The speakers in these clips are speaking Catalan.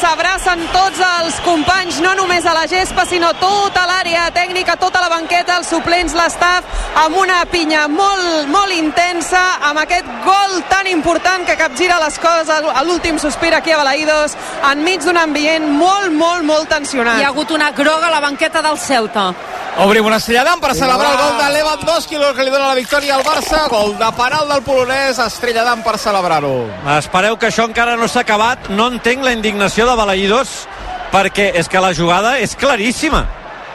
sabrá s'abracen tots els companys, no només a la gespa, sinó tota l'àrea tècnica, tota la banqueta, els suplents, l'estaf, amb una pinya molt, molt intensa, amb aquest gol tan important que capgira les coses a l'últim sospir aquí a Balaïdos, enmig d'un ambient molt, molt, molt tensionat. Hi ha hagut una groga a la banqueta del Ceuta. Obrim una estrella per celebrar el gol de Lewandowski, el que li dona la victòria al Barça. Gol de penal del polonès, estrella d'am per celebrar-ho. Espereu que això encara no s'ha acabat. No entenc la indignació de Balaïdos perquè és que la jugada és claríssima.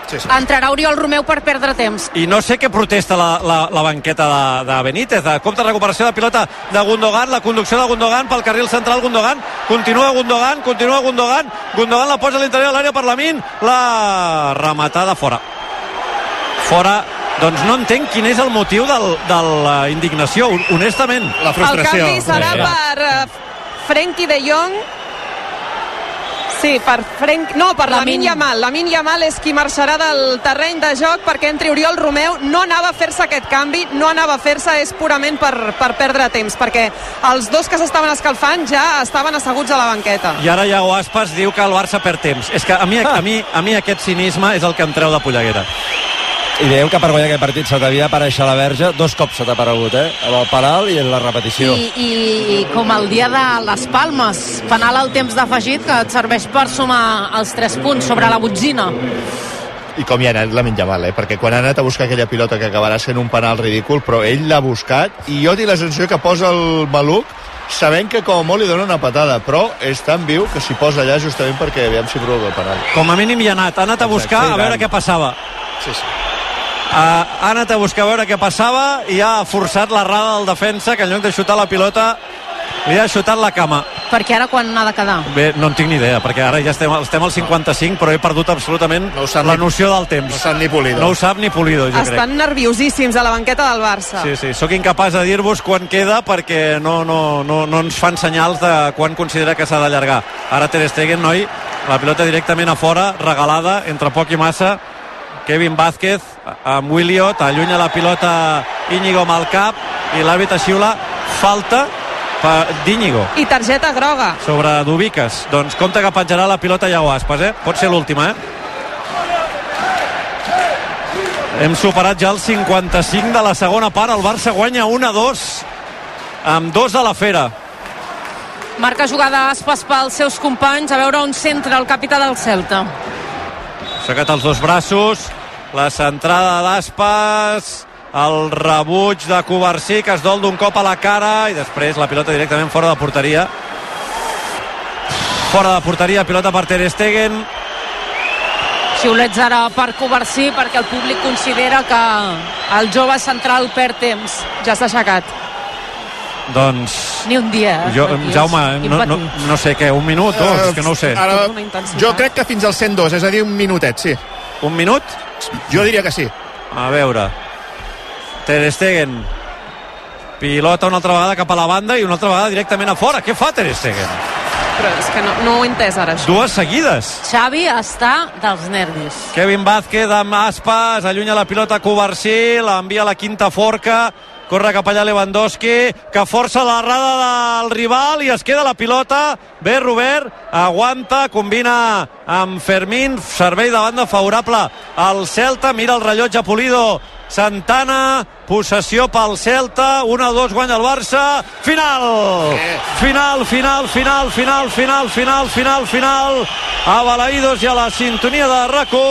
Sí, sí. Entrarà Oriol Romeu per perdre temps. I no sé què protesta la, la, la banqueta de, de Benítez. De compte recuperació de pilota de Gundogan, la conducció de Gundogan pel carril central Gundogan. Continua Gundogan, continua Gundogan. Gundogan la posa a l'interior de l'àrea per la Min. La rematada fora. Fora doncs no entenc quin és el motiu del, de la indignació, honestament. La frustració. El canvi serà per uh, Frenkie de Jong Sí, per Frenk... No, per la Lamin Yamal. Lamin Yamal és qui marxarà del terreny de joc perquè entri Oriol Romeu. No anava a fer-se aquest canvi, no anava a fer-se, és purament per, per perdre temps, perquè els dos que s'estaven escalfant ja estaven asseguts a la banqueta. I ara Iago Aspas diu que el Barça perd temps. És que a mi, a mi, a mi aquest cinisme és el que em treu de polleguera. I dèiem que per guanyar aquest partit se t'havia aparèixer la verge dos cops se t'ha aparegut, eh? Amb el penal i en la repetició. I, I com el dia de les Palmes, penal al temps d'afegit que et serveix per sumar els 3 punts sobre la botzina i com hi ha anat la Yamal, eh? perquè quan ha anat a buscar aquella pilota que acabarà sent un penal ridícul, però ell l'ha buscat i jo tinc la sensació que posa el maluc sabent que com a molt li dona una patada, però és tan viu que s'hi posa allà justament perquè aviam si provoca el penal. Com a mínim hi ha anat, ha anat a buscar Exacte, a veure què passava. Sí, sí ha anat a buscar a veure què passava i ha forçat la rada del defensa que en lloc de xutar la pilota li ha xutat la cama. Perquè ara quan ha de quedar? Bé, no en tinc ni idea, perquè ara ja estem, estem al 55, però he perdut absolutament no la noció del temps. No sap ni Pulido. No ho sap ni Pulido, jo Estan crec. nerviosíssims a la banqueta del Barça. Sí, sí, sóc incapaç de dir-vos quan queda perquè no, no, no, no ens fan senyals de quan considera que s'ha d'allargar. Ara Ter Stegen, noi, la pilota directament a fora, regalada, entre poc i massa, Kevin Vázquez amb Williot, allunya la pilota Íñigo amb el cap i l'àrbitre xiula falta d'Íñigo. I targeta groga. Sobre Dubiques. Doncs compte que penjarà la pilota Iago Aspas, eh? Pot ser l'última, eh? Hem superat ja el 55 de la segona part. El Barça guanya 1-2 amb dos a la fera. Marca jugada Aspas pels seus companys. A veure on centra el capità del Celta. Aixecat els dos braços la centrada d'Aspas el rebuig de Covarsí que es dol d'un cop a la cara i després la pilota directament fora de porteria fora de porteria pilota per Ter Stegen xiulets ara per Covarsí perquè el públic considera que el jove central perd temps ja s'ha aixecat doncs... Ni un dia. Jo, Jaume, no, no, no sé què, un minut, dos, uh, és que no ho sé. Ara, jo crec que fins al 102, és a dir, un minutet, sí. Un minut? Jo diria que sí. A veure. Ter Stegen. Pilota una altra vegada cap a la banda i una altra vegada directament a fora. Què fa Ter Stegen? Però és que no, no ho he entès ara, això. Dues seguides. Xavi està dels nervis. Kevin Vázquez amb Aspas, allunya la pilota a Covarsí, l'envia a la quinta forca, corre cap allà Lewandowski, que força la rada del rival i es queda la pilota. Bé, Robert, aguanta, combina amb Fermín, servei de banda favorable al Celta, mira el rellotge Pulido, Santana, possessió pel Celta, 1-2 guanya el Barça, final! Final, final, final, final, final, final, final, final, a Balaïdos i a la sintonia de RACO,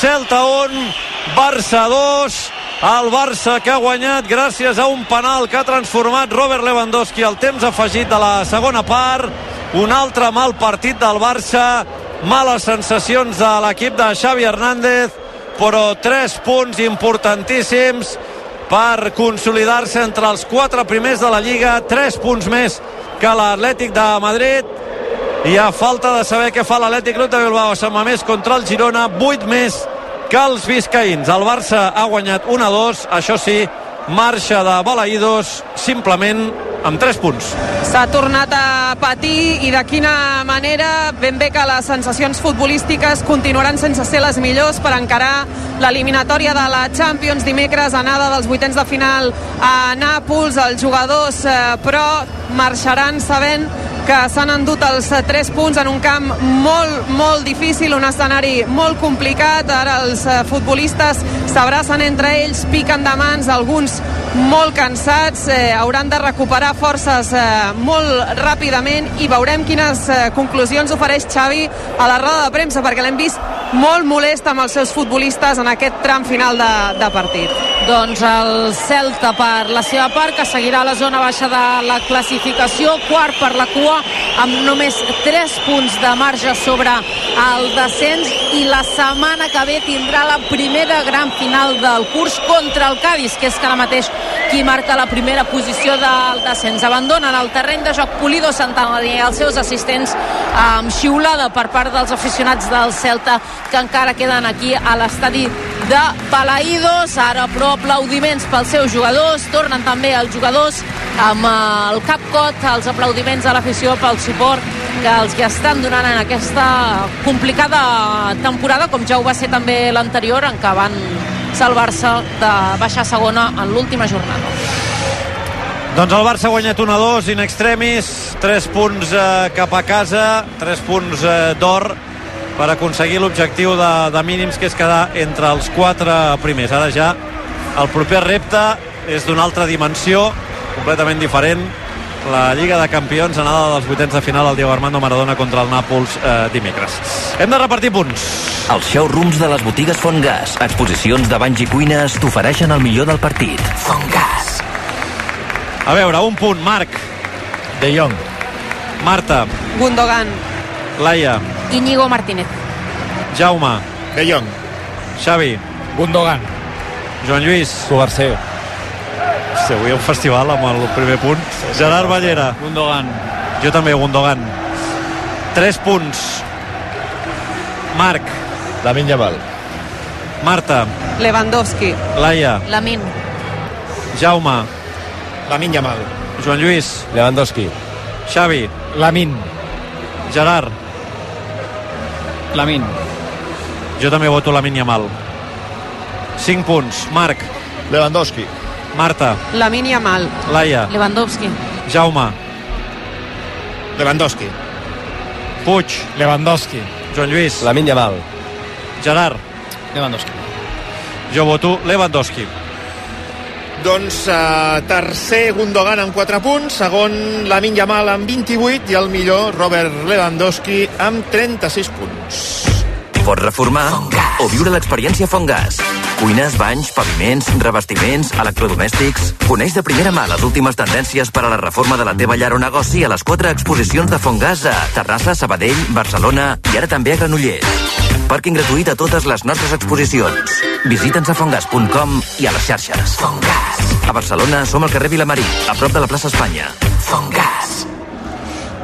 Celta 1, Barça 2, el Barça que ha guanyat gràcies a un penal que ha transformat Robert Lewandowski al temps afegit de la segona part. Un altre mal partit del Barça males sensacions de l'equip de Xavi Hernández però tres punts importantíssims per consolidar-se entre els quatre primers de la Lliga, tres punts més que l'Atlètic de Madrid. I a falta de saber què fa l'Atlètic Club de Bilbao a Sant Mamés contra el Girona, vuit més que els viscaïns. El Barça ha guanyat 1-2, això sí, marxa de Balaïdos simplement amb 3 punts. S'ha tornat a patir i de quina manera ben bé que les sensacions futbolístiques continuaran sense ser les millors per encarar l'eliminatòria de la Champions dimecres anada dels vuitens de final a Nàpols els jugadors eh, però marxaran sabent que s'han endut els 3 punts en un camp molt, molt difícil, un escenari molt complicat. Ara els eh, futbolistes s'abracen entre ells, piquen de mans, alguns molt cansats, eh, hauran de recuperar forces eh, molt ràpidament i veurem quines eh, conclusions ofereix Xavi a la roda de premsa, perquè l'hem vist molt molest amb els seus futbolistes en aquest tram final de, de partit. Doncs el Celta per la seva part, que seguirà a la zona baixa de la classificació, quart per la cua, amb només 3 punts de marge sobre el descens i la setmana que ve tindrà la primera gran final del curs contra el Cádiz, que és que ara mateix qui marca la primera posició del descens. Abandonen el terreny de joc Pulido Santana i els seus assistents amb xiulada per part dels aficionats del Celta que encara queden aquí a l'estadi de Palaïdos. Ara, però, aplaudiments pels seus jugadors. Tornen també els jugadors amb el cap cot, els aplaudiments a l'afició pel suport que els que estan donant en aquesta complicada temporada, com ja ho va ser també l'anterior, en què van salvar-se de baixar segona en l'última jornada. Doncs el Barça ha guanyat 1-2 in extremis, 3 punts eh, cap a casa, 3 punts eh, d'or per aconseguir l'objectiu de, de mínims que és quedar entre els 4 primers. Ara ja el proper repte és d'una altra dimensió, completament diferent, la Lliga de Campions anada dels vuitens de final al Diego Armando Maradona contra el Nàpols eh, dimecres. Hem de repartir punts. Els showrooms de les botigues Fontgas, exposicions de banys i cuines t'ofereixen el millor del partit. Fontgas. A veure, un punt, Marc. De Jong. Marta. Gundogan. Laia. Íñigo Martínez. Jaume. De Jong. Xavi. Gundogan. Joan Lluís. Covarsé. Hòstia, avui hi ha un festival amb el primer punt. Gerard Ballera. Gundogan. Jo també, Gundogan. 3 punts. Marc. Lamin Yamal. Marta. Lewandowski. Laia. Lamin. Jaume. Lamin Yamal. Joan Lluís. Lewandowski. Xavi. Lamin. Gerard. Lamin. Jo també voto la Yamal. 5 punts. Marc. Lewandowski. Marta. Lamin Yamal. Laia. Lewandowski. Jaume. Lewandowski. Puig. Lewandowski. Joan Lluís. Lamin Yamal. Gerard. Lewandowski. Jo voto Lewandowski. Doncs uh, tercer Gundogan amb 4 punts, segon Lamin Yamal amb 28 i el millor Robert Lewandowski amb 36 punts. Pots reformar Fongas. o viure l'experiència Fongas. Cuines, banys, paviments, revestiments, electrodomèstics... Coneix de primera mà les últimes tendències per a la reforma de la teva llar o negoci a les quatre exposicions de Fongas a Terrassa, Sabadell, Barcelona i ara també a Granollers. Pàrquing gratuït a totes les nostres exposicions. Visita'ns a fongas.com i a les xarxes. Fongas. A Barcelona som al carrer Vilamarí, a prop de la plaça Espanya. Fongas.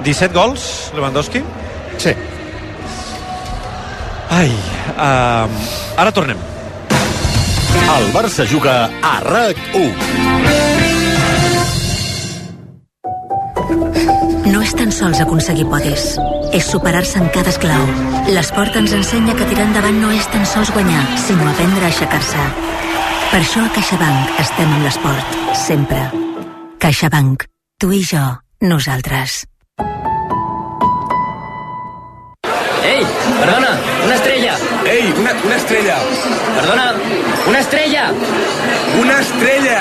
17 gols, Lewandowski? Sí. Ai, uh, ara tornem. El Barça juga a RAC1. No és tan sols aconseguir podis, és superar-se en cada esclau. L'esport ens ensenya que tirar endavant no és tan sols guanyar, sinó aprendre a aixecar-se. Per això a CaixaBank estem amb l'esport, sempre. CaixaBank. Tu i jo, nosaltres. Ei, perdona, una estrella. Ei, una, una estrella. Perdona, una estrella. Una estrella.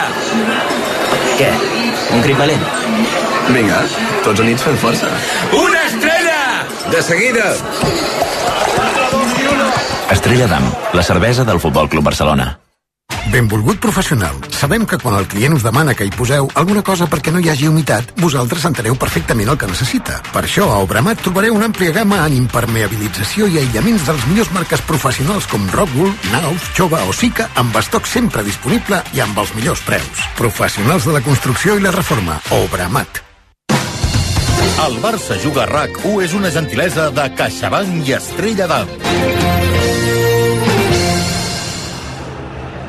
Què? Un crit valent? Vinga, tots units fem força. Una estrella! De seguida. Estrella d'Am, la cervesa del Futbol Club Barcelona. Benvolgut professional. Sabem que quan el client us demana que hi poseu alguna cosa perquè no hi hagi humitat, vosaltres enteneu perfectament el que necessita. Per això a Obramat trobareu una àmplia gamma en impermeabilització i aïllaments de les millors marques professionals com Rockwool, Nauf, Chova o Sica, amb estoc sempre disponible i amb els millors preus. Professionals de la construcció i la reforma. Obramat. El Barça Juga RAC1 és una gentilesa de CaixaBank i Estrella d'Am.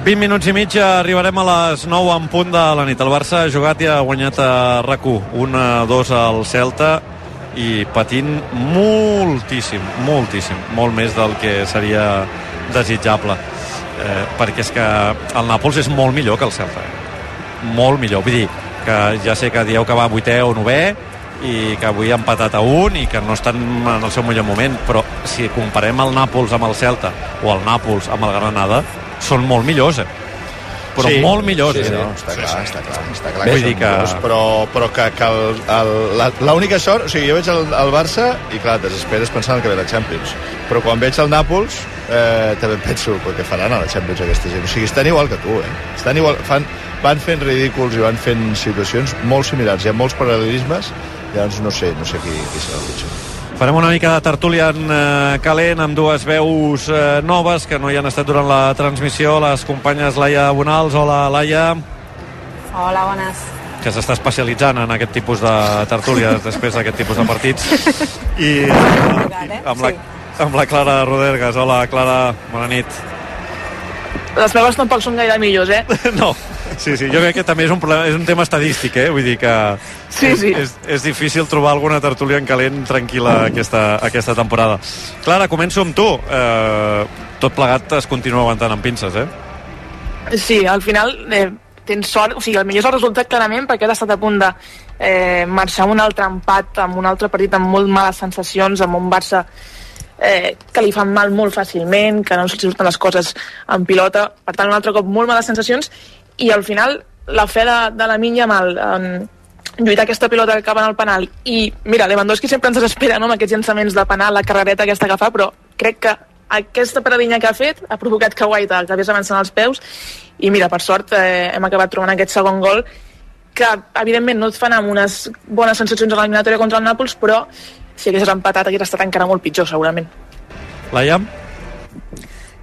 20 minuts i mig arribarem a les 9 en punt de la nit. El Barça ha jugat i ha guanyat a RAC1. 1-2 al Celta i patint moltíssim, moltíssim, molt més del que seria desitjable. Eh, perquè és que el Nàpols és molt millor que el Celta. Eh? Molt millor. Vull dir que ja sé que dieu que va vuitè o novè, i que avui ha empatat a un i que no estan en el seu millor moment però si comparem el Nàpols amb el Celta o el Nàpols amb el Granada són molt millors eh? però Sí, molt millors sí, eh? no, està clar, està clar, està clar Vull que que- millors, però, però que, que l'única sort, o sigui, jo veig el, el Barça i clar, desesperes pensant que ve la Champions, però quan veig el Nàpols eh, també penso el que faran a la Champions aquesta gent, o sigui, estan igual que tu, eh? Estan igual, fan, van fent ridículs i van fent situacions molt similars, hi ha molts paral·lelismes, llavors no sé, no sé qui, qui serà el pitjor. Farem una mica de tertúlia en eh, calent amb dues veus eh, noves que no hi han estat durant la transmissió. Les companyes Laia Bonals. Hola, Laia, Hola, bones. que s'està especialitzant en aquest tipus de tertúlies després d'aquest tipus de partits. I, eh, amb, la, amb la Clara Rodergas. Hola, Clara, bona nit. Les meves tampoc són gaire millors, eh? No, sí, sí, jo crec que també és un, problema, és un tema estadístic, eh? Vull dir que Sí, sí. És, és difícil trobar alguna tertúlia en calent tranquil·la aquesta, aquesta temporada. Clara, començo amb tu. Eh, tot plegat es continua aguantant amb pinces, eh? Sí, al final eh, tens sort, o sigui, el millor és el resultat clarament perquè has estat a punt de eh, marxar amb un altre empat, amb un altre partit amb molt males sensacions, amb un Barça eh, que li fan mal molt fàcilment, que no surten les coses en pilota, per tant un altre cop molt males sensacions i al final la fe de, de la Minya mal eh, lluitar aquesta pilota que acaba en el penal. I mira, Lewandowski sempre ens desespera no, amb aquests llançaments de penal, la carrereta aquesta que fa però crec que aquesta paradinha que ha fet ha provocat que Guaita acabés avançant els peus. I mira, per sort eh, hem acabat trobant aquest segon gol que evidentment no et fan amb unes bones sensacions a l'eliminatòria contra el Nàpols però si haguessis empatat hagués estat encara molt pitjor segurament. Laia?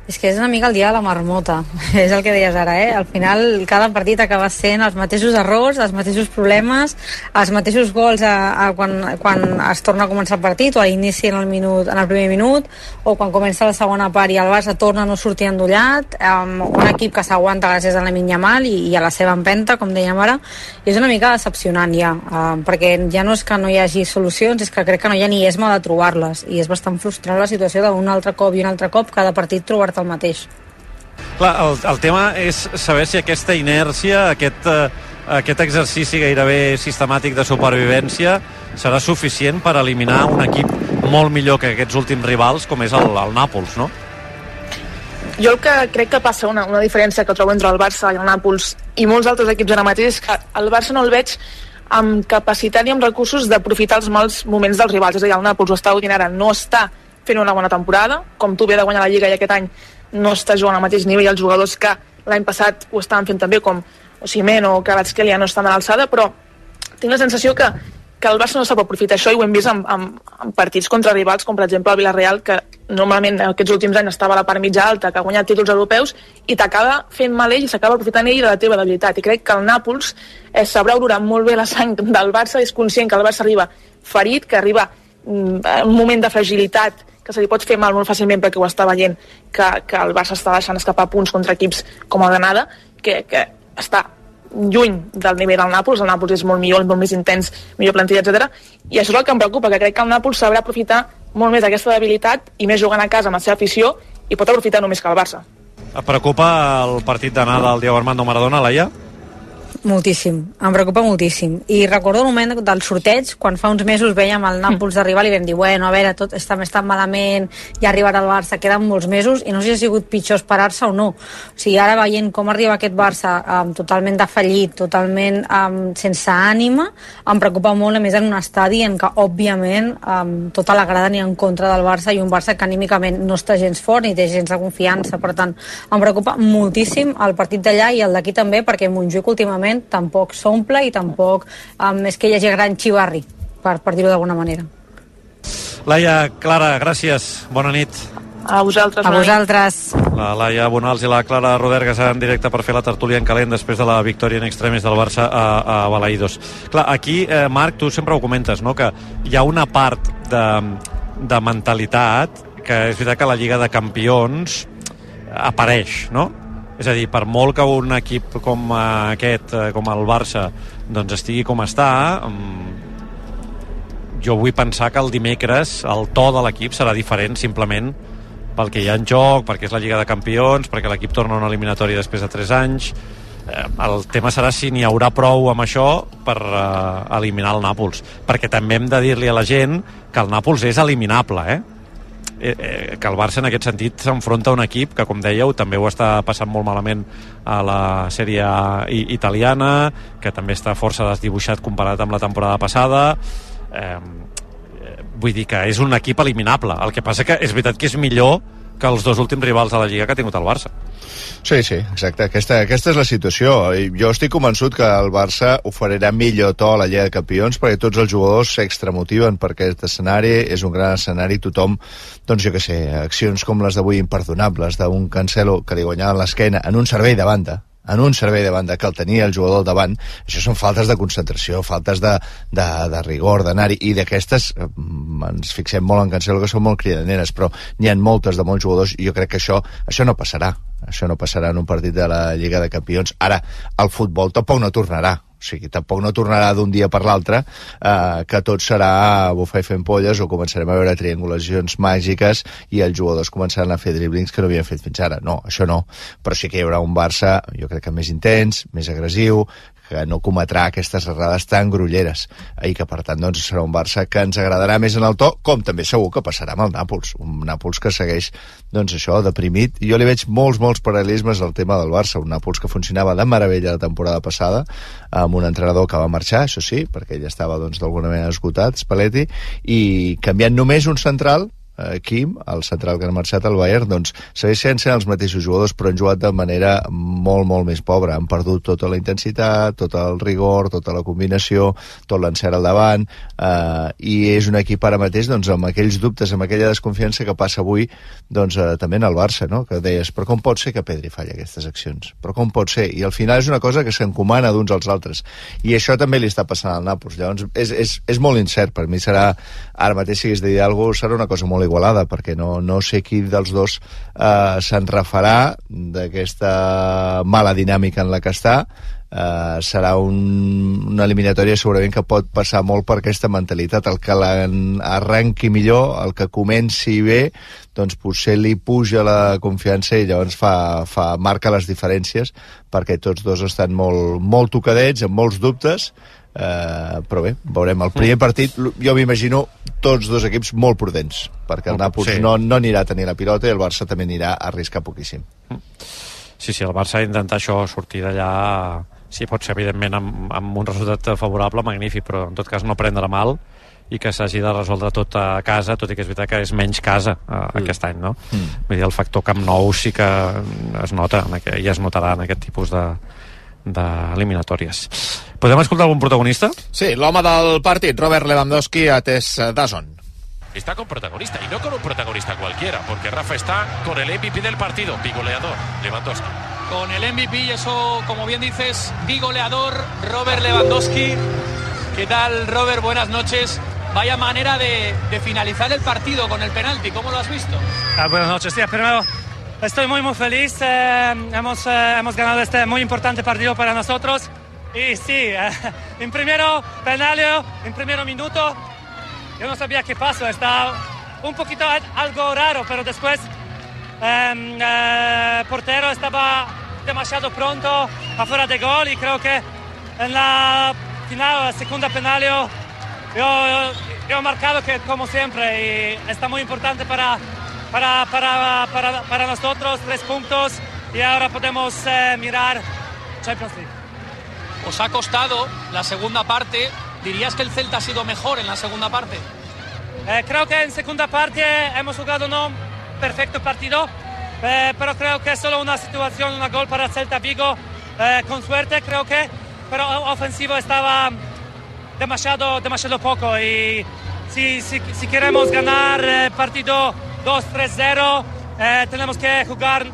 És que és una mica el dia de la marmota, és el que deies ara, eh? Al final, cada partit acaba sent els mateixos errors, els mateixos problemes, els mateixos gols a, a quan, quan es torna a començar el partit o a l'inici en, el minut, en el primer minut o quan comença la segona part i el Barça torna a no sortir endollat, amb un equip que s'aguanta gràcies a la Minyamal i, i a la seva empenta, com dèiem ara, i és una mica decepcionant ja, uh, perquè ja no és que no hi hagi solucions, és que crec que no hi ha ni esma de trobar-les i és bastant frustrant la situació d'un altre cop i un altre cop cada partit el mateix. Clar, el, el tema és saber si aquesta inèrcia, aquest, eh, aquest exercici gairebé sistemàtic de supervivència serà suficient per eliminar un equip molt millor que aquests últims rivals, com és el, el Nàpols, no? Jo el que crec que passa, una, una diferència que trobo entre el Barça i el Nàpols i molts altres equips ara mateix és que el Barça no el veig amb capacitat i amb recursos d'aprofitar els mals moments dels rivals. És a dir, el Nàpols ho està gaudint ara, no està fent una bona temporada, com tu ve de guanyar la Lliga i aquest any no està jugant al mateix nivell els jugadors que l'any passat ho estaven fent també, com Osimhen o Kvaratskhelia no estan a l'alçada, però tinc la sensació que, que el Barça no sap aprofitar això i ho hem vist en, en, en partits contra rivals com per exemple el Villarreal que normalment aquests últims anys estava a la part mitja alta que ha guanyat títols europeus i t'acaba fent mal ell i s'acaba aprofitant ell de la teva debilitat. I crec que el Nàpols eh, sabrà olorar molt bé la sang del Barça és conscient que el Barça arriba ferit que arriba mm, en un moment de fragilitat que se li pot fer mal molt fàcilment perquè ho està veient que, que el Barça està deixant escapar punts contra equips com el Granada que, que està lluny del nivell del Nàpols, el Nàpols és molt millor, molt més intens, millor plantilla, etc. I això és el que em preocupa, que crec que el Nàpols sabrà aprofitar molt més aquesta debilitat i més jugant a casa amb la seva afició i pot aprofitar només que el Barça. Et preocupa el partit d'anada del Diego Armando Maradona, Laia? Moltíssim, em preocupa moltíssim. I recordo el moment del sorteig, quan fa uns mesos veiem el Nàpols d'arribar i vam dir, bueno, a veure, tot està més tan malament, ja arribarà el Barça, queden molts mesos, i no sé si ha sigut pitjor esperar-se o no. O sigui, ara veient com arriba aquest Barça um, totalment defallit, totalment um, sense ànima, em preocupa molt, a més, en un estadi en què, òbviament, um, tota la grada ni en contra del Barça i un Barça que anímicament no està gens fort ni té gens de confiança. Per tant, em preocupa moltíssim el partit d'allà i el d'aquí també, perquè Montjuïc últimament tampoc s'omple i tampoc um, és que hi hagi gran xivarri, per, per dir-ho d'alguna manera. Laia, Clara, gràcies. Bona nit. A vosaltres. A vosaltres. La Laia Bonals i la Clara Rodergas en directe per fer la tertúlia en calent després de la victòria en extremis del Barça a, a Balaïdos. Clar, aquí, eh, Marc, tu sempre ho comentes, no?, que hi ha una part de, de mentalitat que és veritat que la Lliga de Campions apareix, no? És a dir, per molt que un equip com eh, aquest, eh, com el Barça, doncs estigui com està, mm, jo vull pensar que el dimecres el to de l'equip serà diferent simplement pel que hi ha en joc, perquè és la Lliga de Campions, perquè l'equip torna a una eliminatòria després de 3 anys, eh, el tema serà si n'hi haurà prou amb això per eliminar el Nàpols perquè també hem de dir-li a la gent que el Nàpols és eliminable eh? Eh, eh, que el Barça en aquest sentit s'enfronta a un equip que com dèieu també ho està passant molt malament a la sèrie italiana que també està força desdibuixat comparat amb la temporada passada. Eh, vull dir que és un equip eliminable. El que passa que és veritat que és millor que els dos últims rivals de la Lliga que ha tingut el Barça. Sí, sí, exacte. Aquesta, aquesta és la situació. Jo estic convençut que el Barça oferirà millor to a la Lliga de Campions perquè tots els jugadors s'extramotiven per aquest escenari. És un gran escenari. Tothom, doncs jo que sé, accions com les d'avui imperdonables d'un Cancelo que li guanyava l'esquena en un servei de banda, en un servei de banda que el tenia el jugador al davant, això són faltes de concentració, faltes de, de, de rigor, d'anar-hi, i d'aquestes ens fixem molt en Cancelo que són molt cridaneres, però n'hi ha moltes de molts jugadors i jo crec que això, això no passarà això no passarà en un partit de la Lliga de Campions. Ara, el futbol tampoc no tornarà. O sigui, tampoc no tornarà d'un dia per l'altre eh, que tot serà bufar i fent polles o començarem a veure triangulacions màgiques i els jugadors començaran a fer driblings que no havien fet fins ara. No, això no. Però sí que hi haurà un Barça, jo crec que més intens, més agressiu, que no cometrà aquestes errades tan grulleres i que per tant doncs, serà un Barça que ens agradarà més en el to, com també segur que passarà amb el Nàpols, un Nàpols que segueix doncs això, deprimit. Jo li veig molts, molts paral·lelismes al tema del Barça, un Nàpols que funcionava de meravella la temporada passada, amb un entrenador que va marxar, això sí, perquè ell estava doncs d'alguna manera esgotat, Spalletti, i canviant només un central, eh, Kim, el central que ha marxat al Bayern, doncs segueix sent els mateixos jugadors, però han jugat de manera molt, molt més pobra. Han perdut tota la intensitat, tot el rigor, tota la combinació, tot l'encert al davant, eh, i és un equip ara mateix doncs, amb aquells dubtes, amb aquella desconfiança que passa avui doncs, eh, també en el Barça, no? que deies, però com pot ser que Pedri falli aquestes accions? Però com pot ser? I al final és una cosa que s'encomana d'uns als altres. I això també li està passant al Nàpols. Llavors, és, és, és molt incert. Per mi serà, ara mateix, si de dir alguna cosa, serà una cosa molt igualada, perquè no, no sé qui dels dos eh, se'n refarà d'aquesta mala dinàmica en la que està, Uh, serà un, una eliminatòria segurament que pot passar molt per aquesta mentalitat. El que arrenqui millor el que comenci bé doncs potser li puja la confiança i llavors fa, fa, marca les diferències perquè tots dos estan molt, molt tocadets, amb molts dubtes Uh, però bé, veurem. El primer partit, jo m'imagino tots dos equips molt prudents, perquè el Nàpols sí. no, no anirà a tenir la pilota i el Barça també anirà a arriscar poquíssim. Sí, sí, el Barça intentar això, sortir d'allà si pot ser evidentment amb, amb un resultat favorable, magnífic, però en tot cas no prendre mal i que s'hagi de resoldre tot a casa, tot i que és veritat que és menys casa uh, mm. aquest any, no? Mm. Vull dir, el factor Camp Nou sí que es nota, en aquest, ja es notarà en aquest tipus de, d'eliminatòries. Podem escoltar algun protagonista? Sí, l'home del partit, Robert Lewandowski, atès Dazon. Está con protagonista y no con un protagonista cualquiera, porque Rafa está con el MVP del partido, bigoleador, Lewandowski. Con el MVP y eso, como bien dices, bigoleador, Robert Lewandowski. ¿Qué tal, Robert? Buenas noches. Vaya manera de, de finalizar el partido con el penalti, ¿cómo lo has visto? Ah, buenas noches, sí, primero Estoy muy, muy feliz. Eh, hemos, eh, hemos ganado este muy importante partido para nosotros. Y sí, eh, en primero penalio, en primer minuto, yo no sabía qué pasó. Está un poquito algo raro, pero después el em, portero estaba demasiado pronto afuera de gol y creo que en la final, segunda penalio, yo, yo he marcado que como siempre y está muy importante para para, para, para, para nosotros, tres puntos y ahora podemos eh, mirar Champions League. Os ha costado la segunda parte. ¿Dirías que el Celta ha sido mejor en la segunda parte? Eh, creo que en segunda parte hemos jugado no perfecto partido, eh, pero creo que es solo una situación, una gol para Celta Vigo. Eh, con suerte creo que, pero ofensivo estaba demasiado, demasiado poco y si, si, si queremos ganar el partido 2-3-0. Eh, tenemos que jugar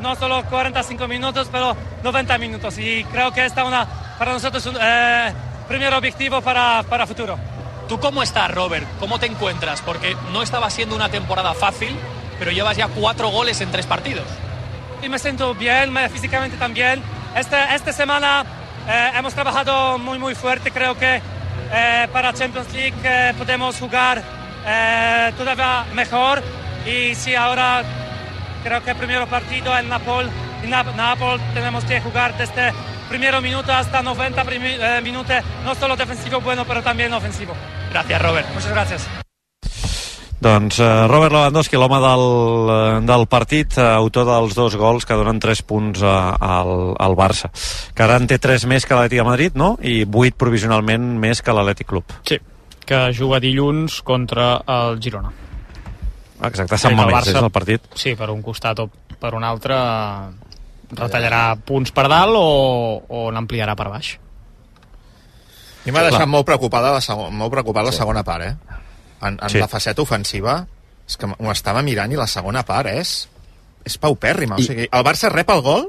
no solo 45 minutos, pero 90 minutos. Y creo que esta una para nosotros un eh, primer objetivo para, para futuro. ¿Tú cómo estás, Robert? ¿Cómo te encuentras? Porque no estaba siendo una temporada fácil, pero llevas ya cuatro goles en tres partidos. Y me siento bien, me, físicamente también. Este, esta semana eh, hemos trabajado muy, muy fuerte. Creo que eh, para Champions League podemos jugar todavía mejor y sí, ahora creo que el primer partido en Napol, en Napol tenemos que jugar desde primer minuto hasta 90 primi- eh, minutos, no solo defensivo bueno, pero también ofensivo. Gracias, Robert. Muchas gracias. Doncs uh, Robert Lewandowski, l'home del, eh, del partit, uh, autor dels dos gols que donen 3 punts uh, al, al Barça, que ara en té 3 més que l'Atlètic de Madrid, no? I 8 provisionalment més que l'Atlètic Club. Sí, que juga dilluns contra el Girona. Exacte, Sant Mamés és el partit. Sí, per un costat o per un altre retallarà punts per dalt o, o n'ampliarà per baix. A mi m'ha deixat molt preocupada la, segon, molt preocupada la segona part, eh? En, en Sí. la faceta ofensiva, és que m'ho estava mirant i la segona part és, és paupèrrima. I... O sigui, el Barça rep el gol,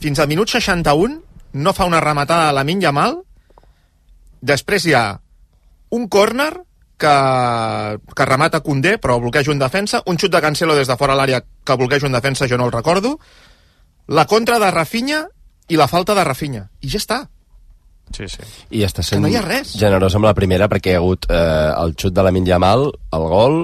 fins al minut 61 no fa una rematada a la Minya Mal, després hi ha un córner que, que remata Condé, però bloqueja un defensa, un xut de Cancelo des de fora l'àrea que bloqueja un defensa, jo no el recordo, la contra de Rafinha i la falta de Rafinha. I ja està. Sí, sí. I està sent no hi ha res. generós amb la primera perquè hi ha hagut eh, el xut de la Yamal, el gol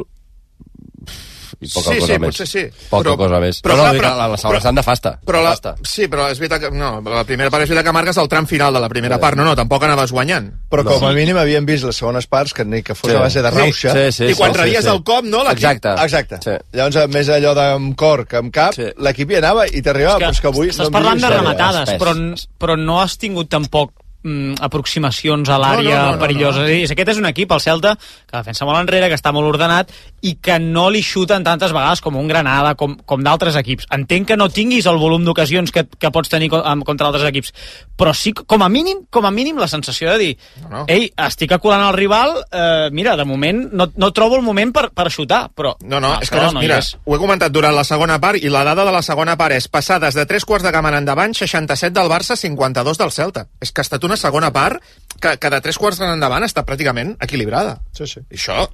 i poca Sí, cosa sí, més. potser sí. Poca Però- cosa més. però no, no, clar, però- la, la segona però- nefasta. Però la, nefasta. sí, però és veritat que... No, la primera part és veritat que marques el tram final de la primera part. No, no, tampoc anaves guanyant. Però com a mínim havíem vist les segones parts que ni que fos Sí. a base de Sí, rauxa. sí, sí, I quan sí, rebies sí. el cop, no, l'equip- Exacte. Exacte. Sí. Llavors, més allò d'amb cor que amb cap, sí. l'equip hi anava i t'arribava, però és que avui... Estàs no parlant de res. rematades, però, però no has tingut tampoc mm, aproximacions a l'àrea No, no, no, no, perilloses. no. És aquest és un equip, el Celta, que defensa molt enrere, que està molt ordenat i que no li xuten tantes vegades com un Granada, com, com d'altres equips. Entenc que no tinguis el volum d'ocasions que, que pots tenir contra altres equips, però sí, com a mínim, com a mínim la sensació de dir No, no. ei, estic aculant el rival, eh, mira, de moment no, no trobo el moment per, per xutar, però... No, no, és que no, mira, és. ho he comentat durant la segona part i la dada de la segona part és passades de 3 quarts de camp en endavant, 67 del Barça, 52 del Celta. És que ha estat una segona part que, que de 3 quarts en endavant està pràcticament equilibrada. Sí, sí. I això,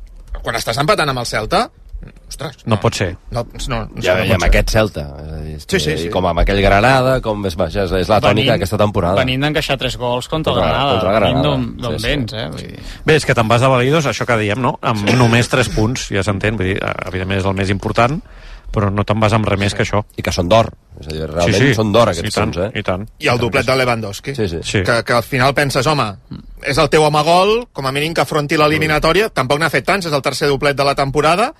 quan estàs empatant amb el Celta, ostres, No pot ser. no, no, no, Ja, no I amb ser. aquest Celta. És a dir, Sí, sí, sí. I com amb aquell Granada, com és, és, és la tònica d'aquesta temporada. Venint d'encaixar tres gols contra, Contra- el Granada. contra Granada. Venint d'on Sí, sí. vens, eh? Vull dir... Bé, és que te'n vas a Balaïdos, això que diem, no? Amb només 3 punts, ja s'entén, vull dir, eh, evidentment és el més important, però no te'n vas amb res més que això. I que són d'or, és a dir, realment són d'or aquests I tant, punts, eh? I tant. I el doblet de Lewandowski. Sí, sí. Sí. Que, que al final penses, home, és el teu home gol, com a mínim que afronti l'eliminatòria, tampoc n'ha fet tants, és el tercer doblet de la temporada,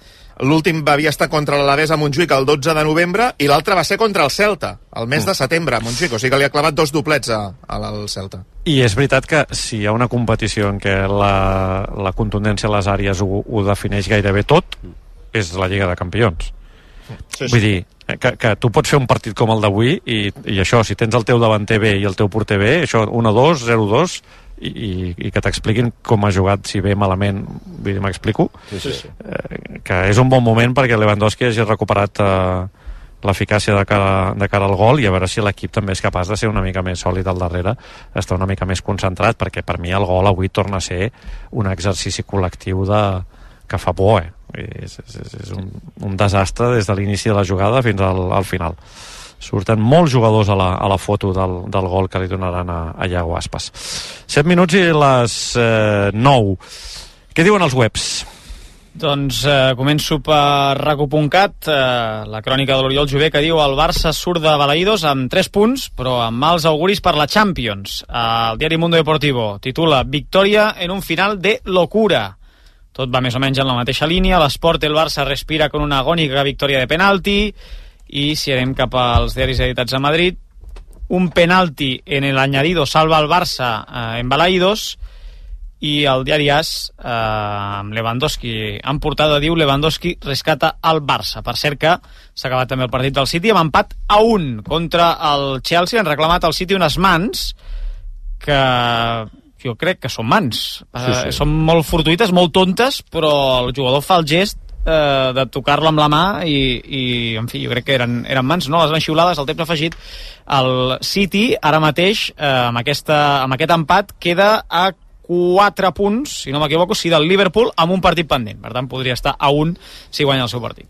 l'últim havia estat contra l'Alavés a Montjuïc el 12 de novembre i l'altre va ser contra el Celta, el mes de setembre a Montjuïc, o sigui que li ha clavat dos doblets a, a al Celta. I és veritat que si hi ha una competició en què la, la contundència a les àrees ho, ho defineix gairebé tot, és la Lliga de Campions. Sí, Vull dir, que, que tu pots fer un partit com el d'avui i, i això, si tens el teu davanter bé i el teu porter bé, això 1-2, 0-2 i, i, i que t'expliquin com ha jugat, si bé malament, vull dir, m'explico Sí, sí, sí. eh, que és un bon moment perquè Lewandowski hagi recuperat eh, l'eficàcia de, cara, de cara al gol i a veure si l'equip també és capaç de ser una mica més sòlid al darrere, estar una mica més concentrat, perquè per mi el gol avui torna a ser un exercici col·lectiu de, que fa por, eh? És, és, és un, un desastre des de l'inici de la jugada fins al, al final. Surten molts jugadors a la, a la foto del, del gol que li donaran a, a Iago Aspas. 7 minuts i les eh, 9. Què diuen els webs? Doncs eh, començo per raco.cat, eh, la crònica de l'Oriol Jové, que diu el Barça surt de Balaïdos amb 3 punts, però amb mals auguris per la Champions. El diari Mundo Deportivo titula Victòria en un final de locura. Tot va més o menys en la mateixa línia. L'esport el Barça respira con una agònica victòria de penalti. I si anem cap als diaris editats a Madrid, un penalti en el añadido salva el Barça eh, en Balaïdos i el diari AS eh, Lewandowski en portada diu Lewandowski rescata el Barça per cert que s'ha acabat també el partit del City amb empat a un contra el Chelsea. Han reclamat al City unes mans que jo crec que són mans Sí, eh, sí. són molt fortuïtes, molt tontes però el jugador fa el gest eh, de tocar-lo amb la mà i, i en fi, jo crec que eren, eren mans no les van xiulades, el temps afegit el City ara mateix eh, amb, aquesta, amb aquest empat queda a 4 punts, si no m'equivoco, sí del Liverpool amb un partit pendent. Per tant, podria estar a un si guanya el seu partit.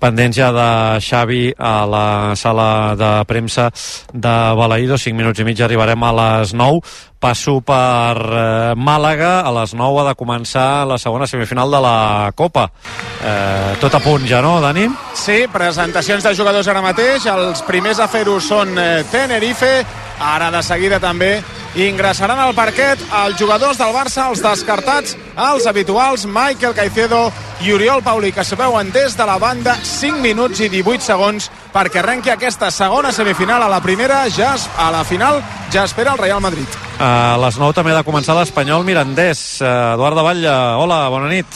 Pendents ja de Xavi a la sala de premsa de Balaïdo, 5 minuts i mig arribarem a les 9 passo per eh, Màlaga a les 9 ha de començar la segona semifinal de la Copa eh, tot a punt ja, no, Dani? Sí, presentacions de jugadors ara mateix. Els primers a fer-ho són eh, Tenerife Ara de seguida també ingressaran al parquet els jugadors del Barça, els descartats, els habituals, Michael Caicedo i Oriol Pauli, que se veuen des de la banda 5 minuts i 18 segons perquè arrenqui aquesta segona semifinal a la primera, ja es- a la final ja espera el Real Madrid. A les 9 també ha de començar l'Espanyol Mirandés. Eh, Eduard de Batlle, hola, bona nit.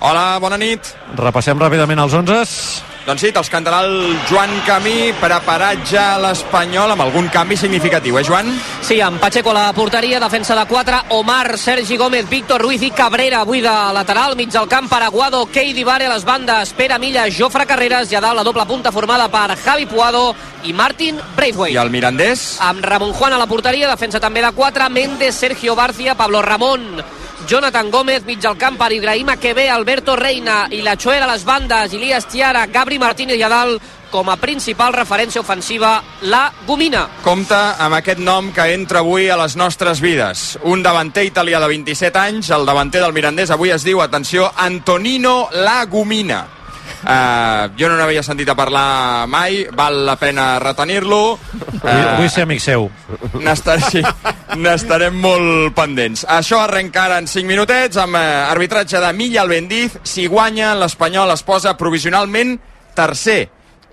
Hola, bona nit. Repassem ràpidament els 11. Doncs sí, te'ls cantarà el Joan Camí, preparat ja l'Espanyol amb algun canvi significatiu, eh, Joan? Sí, amb Pacheco a la porteria, defensa de 4, Omar, Sergi Gómez, Víctor Ruiz i Cabrera, avui de lateral, mig del camp, Paraguado, Keidi Vare a les bandes, Pere Milla, Jofre Carreras i a dalt la doble punta formada per Javi Puado i Martin Braithwaite. I el Mirandés? Amb Ramon Juan a la porteria, defensa també de 4, Méndez, Sergio Barcia, Pablo Ramón, Jonathan Gómez, mig al camp per Ibrahima Quebe, Alberto Reina i la Choera a les bandes, Ilias Tiara, Gabri Martínez i a dalt com a principal referència ofensiva, la Gomina. Compta amb aquest nom que entra avui a les nostres vides. Un davanter italià de 27 anys, el davanter del Mirandés, avui es diu, atenció, Antonino Lagumina. Uh, jo no n'havia sentit a parlar mai, val la pena retenir-lo. Vull, vull ser amic seu. N'estarem sí, molt pendents. Això arrenca ara en 5 minutets amb eh, arbitratge de Milla Albendiz. Si guanya, l'Espanyol es posa provisionalment tercer.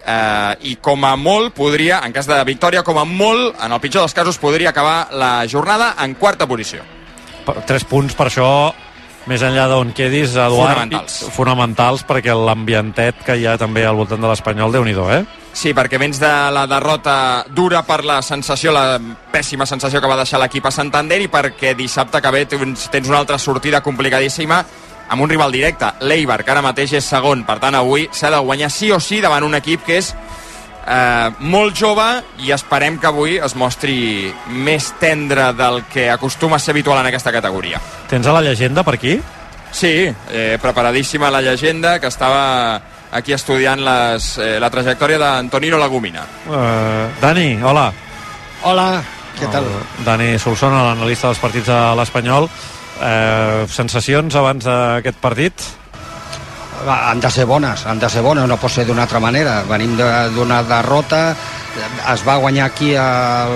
Eh, I com a molt podria, en cas de victòria, com a molt, en el pitjor dels casos, podria acabar la jornada en quarta posició. Tres punts per això, més enllà d'on quedis, Eduard. Fonamentals. Fonamentals, perquè l'ambientet que hi ha també al voltant de l'Espanyol, déu nhi eh? Sí, perquè vens de la derrota dura per la sensació, la pèssima sensació que va deixar l'equip a Santander i perquè dissabte que ve tens, tens una altra sortida complicadíssima amb un rival directe, l'Eibar, que ara mateix és segon. Per tant, avui s'ha de guanyar sí o sí davant un equip que és eh, molt jove i esperem que avui es mostri més tendre del que acostuma a ser habitual en aquesta categoria. Tens a la llegenda per aquí? Sí, eh, preparadíssima la llegenda que estava aquí estudiant les, eh, la trajectòria d'Antonino Lagumina. Uh, Dani, hola. Hola, què tal? El Dani Solsona, l'analista dels partits de l'Espanyol. Uh, sensacions abans d'aquest partit? Han de ser bones, han de ser bones, no pot ser d'una altra manera. Venim de- d'una derrota, es va guanyar aquí el,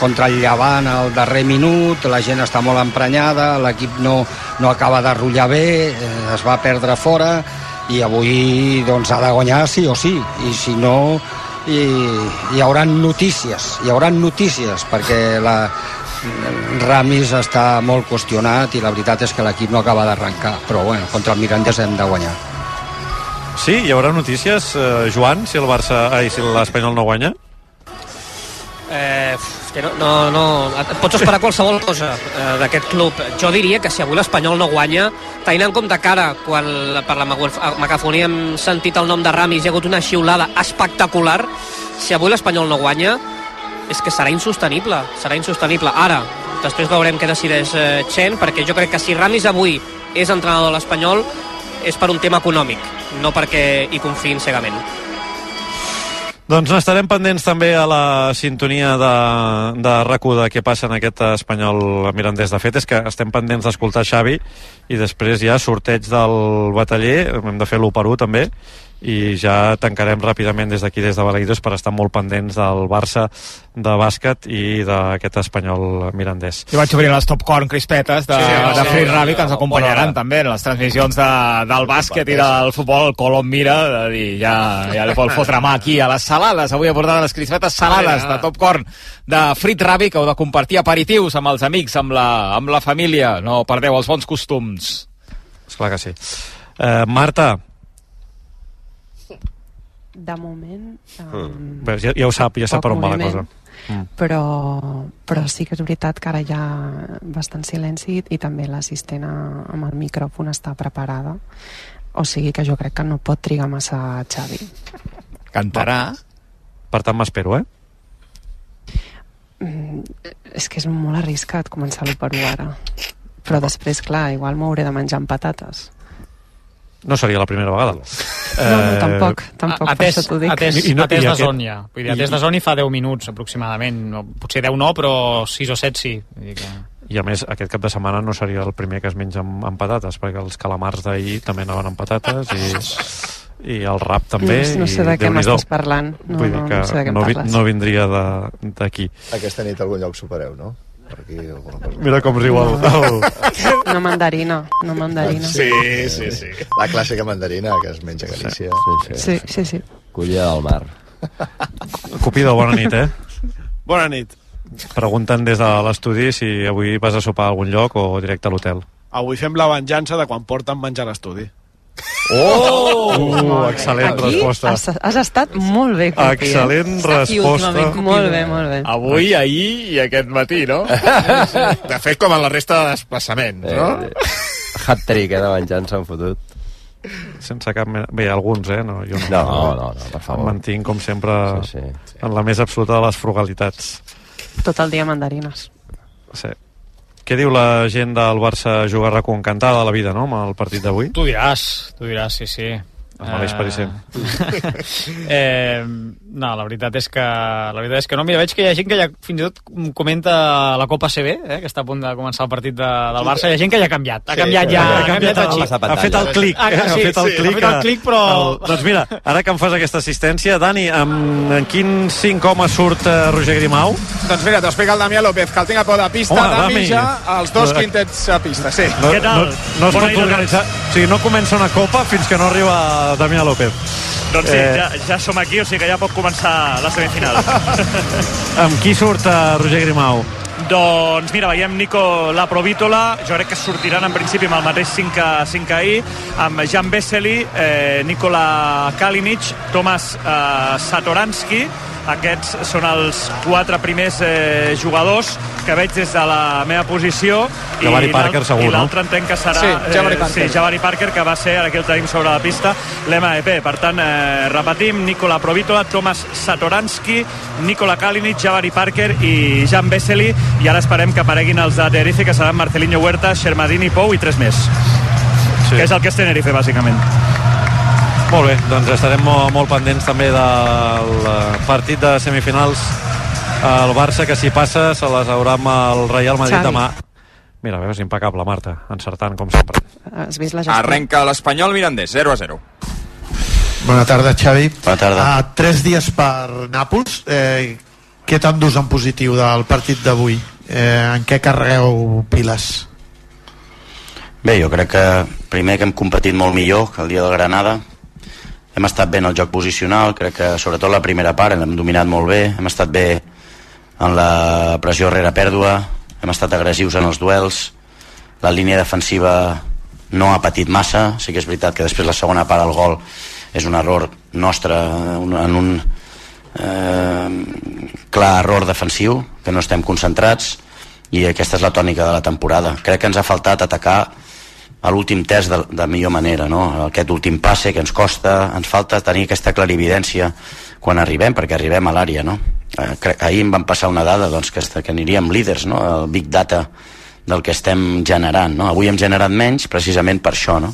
contra el Llevant al darrer minut, la gent està molt emprenyada, l'equip no, no acaba de rotllar bé, eh, es va perdre fora i avui doncs, ha de guanyar sí o sí, i si no hi, hi haurà notícies, hi haurà notícies, perquè la, Ramis està molt qüestionat i la veritat és que l'equip no acaba d'arrencar però bueno, contra el Mirandés hem de guanyar Sí, hi haurà notícies, uh, Joan, si el Barça, ai, si l'Espanyol no guanya? Eh, és que no, no, no, et pots esperar qualsevol cosa eh, d'aquest club. Jo diria que si avui l'Espanyol no guanya, tenint en compte que ara, quan la- per la megafonia hem sentit el nom de Ramis, hi ha hagut una xiulada espectacular, si avui l'Espanyol no guanya, és que serà insostenible, serà insostenible. Ara, després veurem què decideix eh, Chen, perquè jo crec que si Ramis avui és entrenador de l'Espanyol és per un tema econòmic, no perquè hi confiïn cegament. Doncs n'estarem pendents també a la sintonia de, de rac de què passa en aquest espanyol mirandès. De fet, és que estem pendents d'escoltar Xavi i després ja sorteig del bataller, hem de fer l'1 per 1 també, i ja tancarem ràpidament des d'aquí, des de Balaïdos, per estar molt pendents del Barça de bàsquet i d'aquest espanyol mirandès. Jo vaig obrir les Top Corn crispetes de, Sí, sí, de Free sí, Rugby que ens acompanyaran també en les transmissions de, del bàsquet i del futbol. El Colom mira de dir, ja, ja li vol fotre mà aquí a les salades. Avui he portat les crispetes salades de Top Corn de Frit Rugby que heu de compartir aperitius amb els amics, amb la, amb la família. No perdeu els bons costums. Esclar que sí. Eh, Marta, De moment... Um, bé, ja, ja ho sap, ja sap per on va la cosa. moviment, Però, però sí que és veritat que ara hi ha bastant silenci i també l'assistent a- amb el micròfon està preparada. O sigui que jo crec que no pot trigar massa Xavi. Cantarà. Per tant, m'espero, eh? Mm, és que és molt arriscat començar l'1 per 1 ara. Però després, clar, igual m'hauré de menjar amb patates. No seria la primera vegada. No, no, tampoc, tampoc, per atès, això t'ho dic. Atès, I no- atès i de aquest- zona, ja. Vull dir, atès i- de zona hi fa 10 minuts, aproximadament. No, potser 10 no, però 6 o 7 sí. Vull dir que... I a més, aquest cap de setmana no seria el primer que es menja amb, amb patates, perquè els calamars d'ahir també anaven amb patates i... i el rap també. No, no sé de i què m'estàs parlant. No, Vull dir no, que no sé de què no, vi- parles. no vindria de- d'aquí. Aquesta nit a algun lloc supereu, no? Per aquí alguna cosa. Mira com riu el... el... No mandarina, no mandarina. Sí, sí, sí. La clàssica mandarina que es menja a Galícia. Sí, sí, sí. Collida del mar. Cupido, bona nit, eh? Bona nit. Pregunten des de l'estudi si avui vas a sopar a algun lloc o directe a l'hotel. Avui fem la venjança de quan porten menjar a l'estudi. Oh! Uh, excel·lent Aquí resposta. has, has estat molt bé, Cupi, eh? Excel·lent resposta. Molt bé, molt bé. Avui, ahir i aquest matí, no? De fet, com en la resta de desplaçaments, no? Eh, Hat-trick, eh, de venjança han fotut. Sense cap mena... Bé, alguns, eh? No, jo no. No, no, no, no, per favor. Em mantinc, com sempre, Sí, sí. en la més absoluta de les frugalitats. Tot el dia mandarines. Sí. Què diu la gent del Barça jugar con encantada de la vida, no?, amb el partit d'avui? Tu diràs, tu diràs, sí, sí. Es maleix per sempre. eh, no, la veritat és que la veritat és que no. Mira, veig que hi ha gent que ja fins i tot comenta la Copa CB, eh, que està a punt de començar el partit de, del Barça. Hi ha gent que ja ha canviat. Ha Sí, canviat ja, ha ha canviat el xip. ha fet el clic, Ah, eh? sí, ha fet el sí, clic. ha fet el clic, però... El, doncs mira, ara que em fas aquesta assistència, Dani, amb, en quin cinc homes surt eh, Roger Grimau? Doncs mira, t'ho explica el Damià López, que el tinc a peu de pista, Home, Dami, Dami. ja, els dos Eh, quintets a pista, sí. No, No, no es pot organitzar... O sigui, no comença una copa fins que no arriba Damià López. Doncs sí, Eh, ja, ja som aquí, o sigui que ja pot començar la semifinal. Amb qui surt eh, Roger Grimau? doncs mira, veiem Nico Laprovítola, jo crec que sortiran en principi amb el mateix 5 que, 5 que ahir, amb Jan Vesely, eh, Nikola Kalinic, Tomas eh, Satoransky, aquests són els quatre primers eh, jugadors que veig des de la meva posició Jabari i Parker, segur, i no? l'altre entenc que serà Sí, Jabari Parker. sí, Jabari Parker que va ser, ara aquí el tenim sobre la pista l'MEP, per tant eh, repetim Nicola Provítola, Tomas Satoransky Nicola Kalinic, Jabari Parker i Jan Vesely i ara esperem que apareguin els de Tenerife que seran Marcelinho Huerta, Shermadini Pou i tres més sí. que és el que és Tenerife bàsicament Molt bé, doncs estarem molt, molt pendents també del eh, partit de semifinals el Barça, que si passa se les haurà amb el Real Madrid Xavi. demà. Mira, veus, impecable, Marta, encertant com sempre. Has vist la gestió? Arrenca l'Espanyol Mirandés, 0 a 0. Bona tarda, Xavi. Bona tarda. Uh, tres dies per Nàpols. Eh, què t'endús en positiu del partit d'avui? Eh, en què carregueu piles? Bé, jo crec que primer que hem competit molt millor que el dia del Granada hem estat bé en el joc posicional crec que sobretot la primera part hem dominat molt bé hem estat bé en la pressió rere pèrdua hem estat agressius en els duels la línia defensiva no ha patit massa sí que és veritat que després la segona part del gol és un error nostre en un eh, clar error defensiu que no estem concentrats i aquesta és la tònica de la temporada. Crec que ens ha faltat atacar a l'últim test de, de millor manera no? aquest últim passe que ens costa ens falta tenir aquesta clarividència quan arribem, perquè arribem a l'àrea no? eh, ahir em van passar una dada doncs, que, que aniríem líders no? el big data del que estem generant no? avui hem generat menys precisament per això no?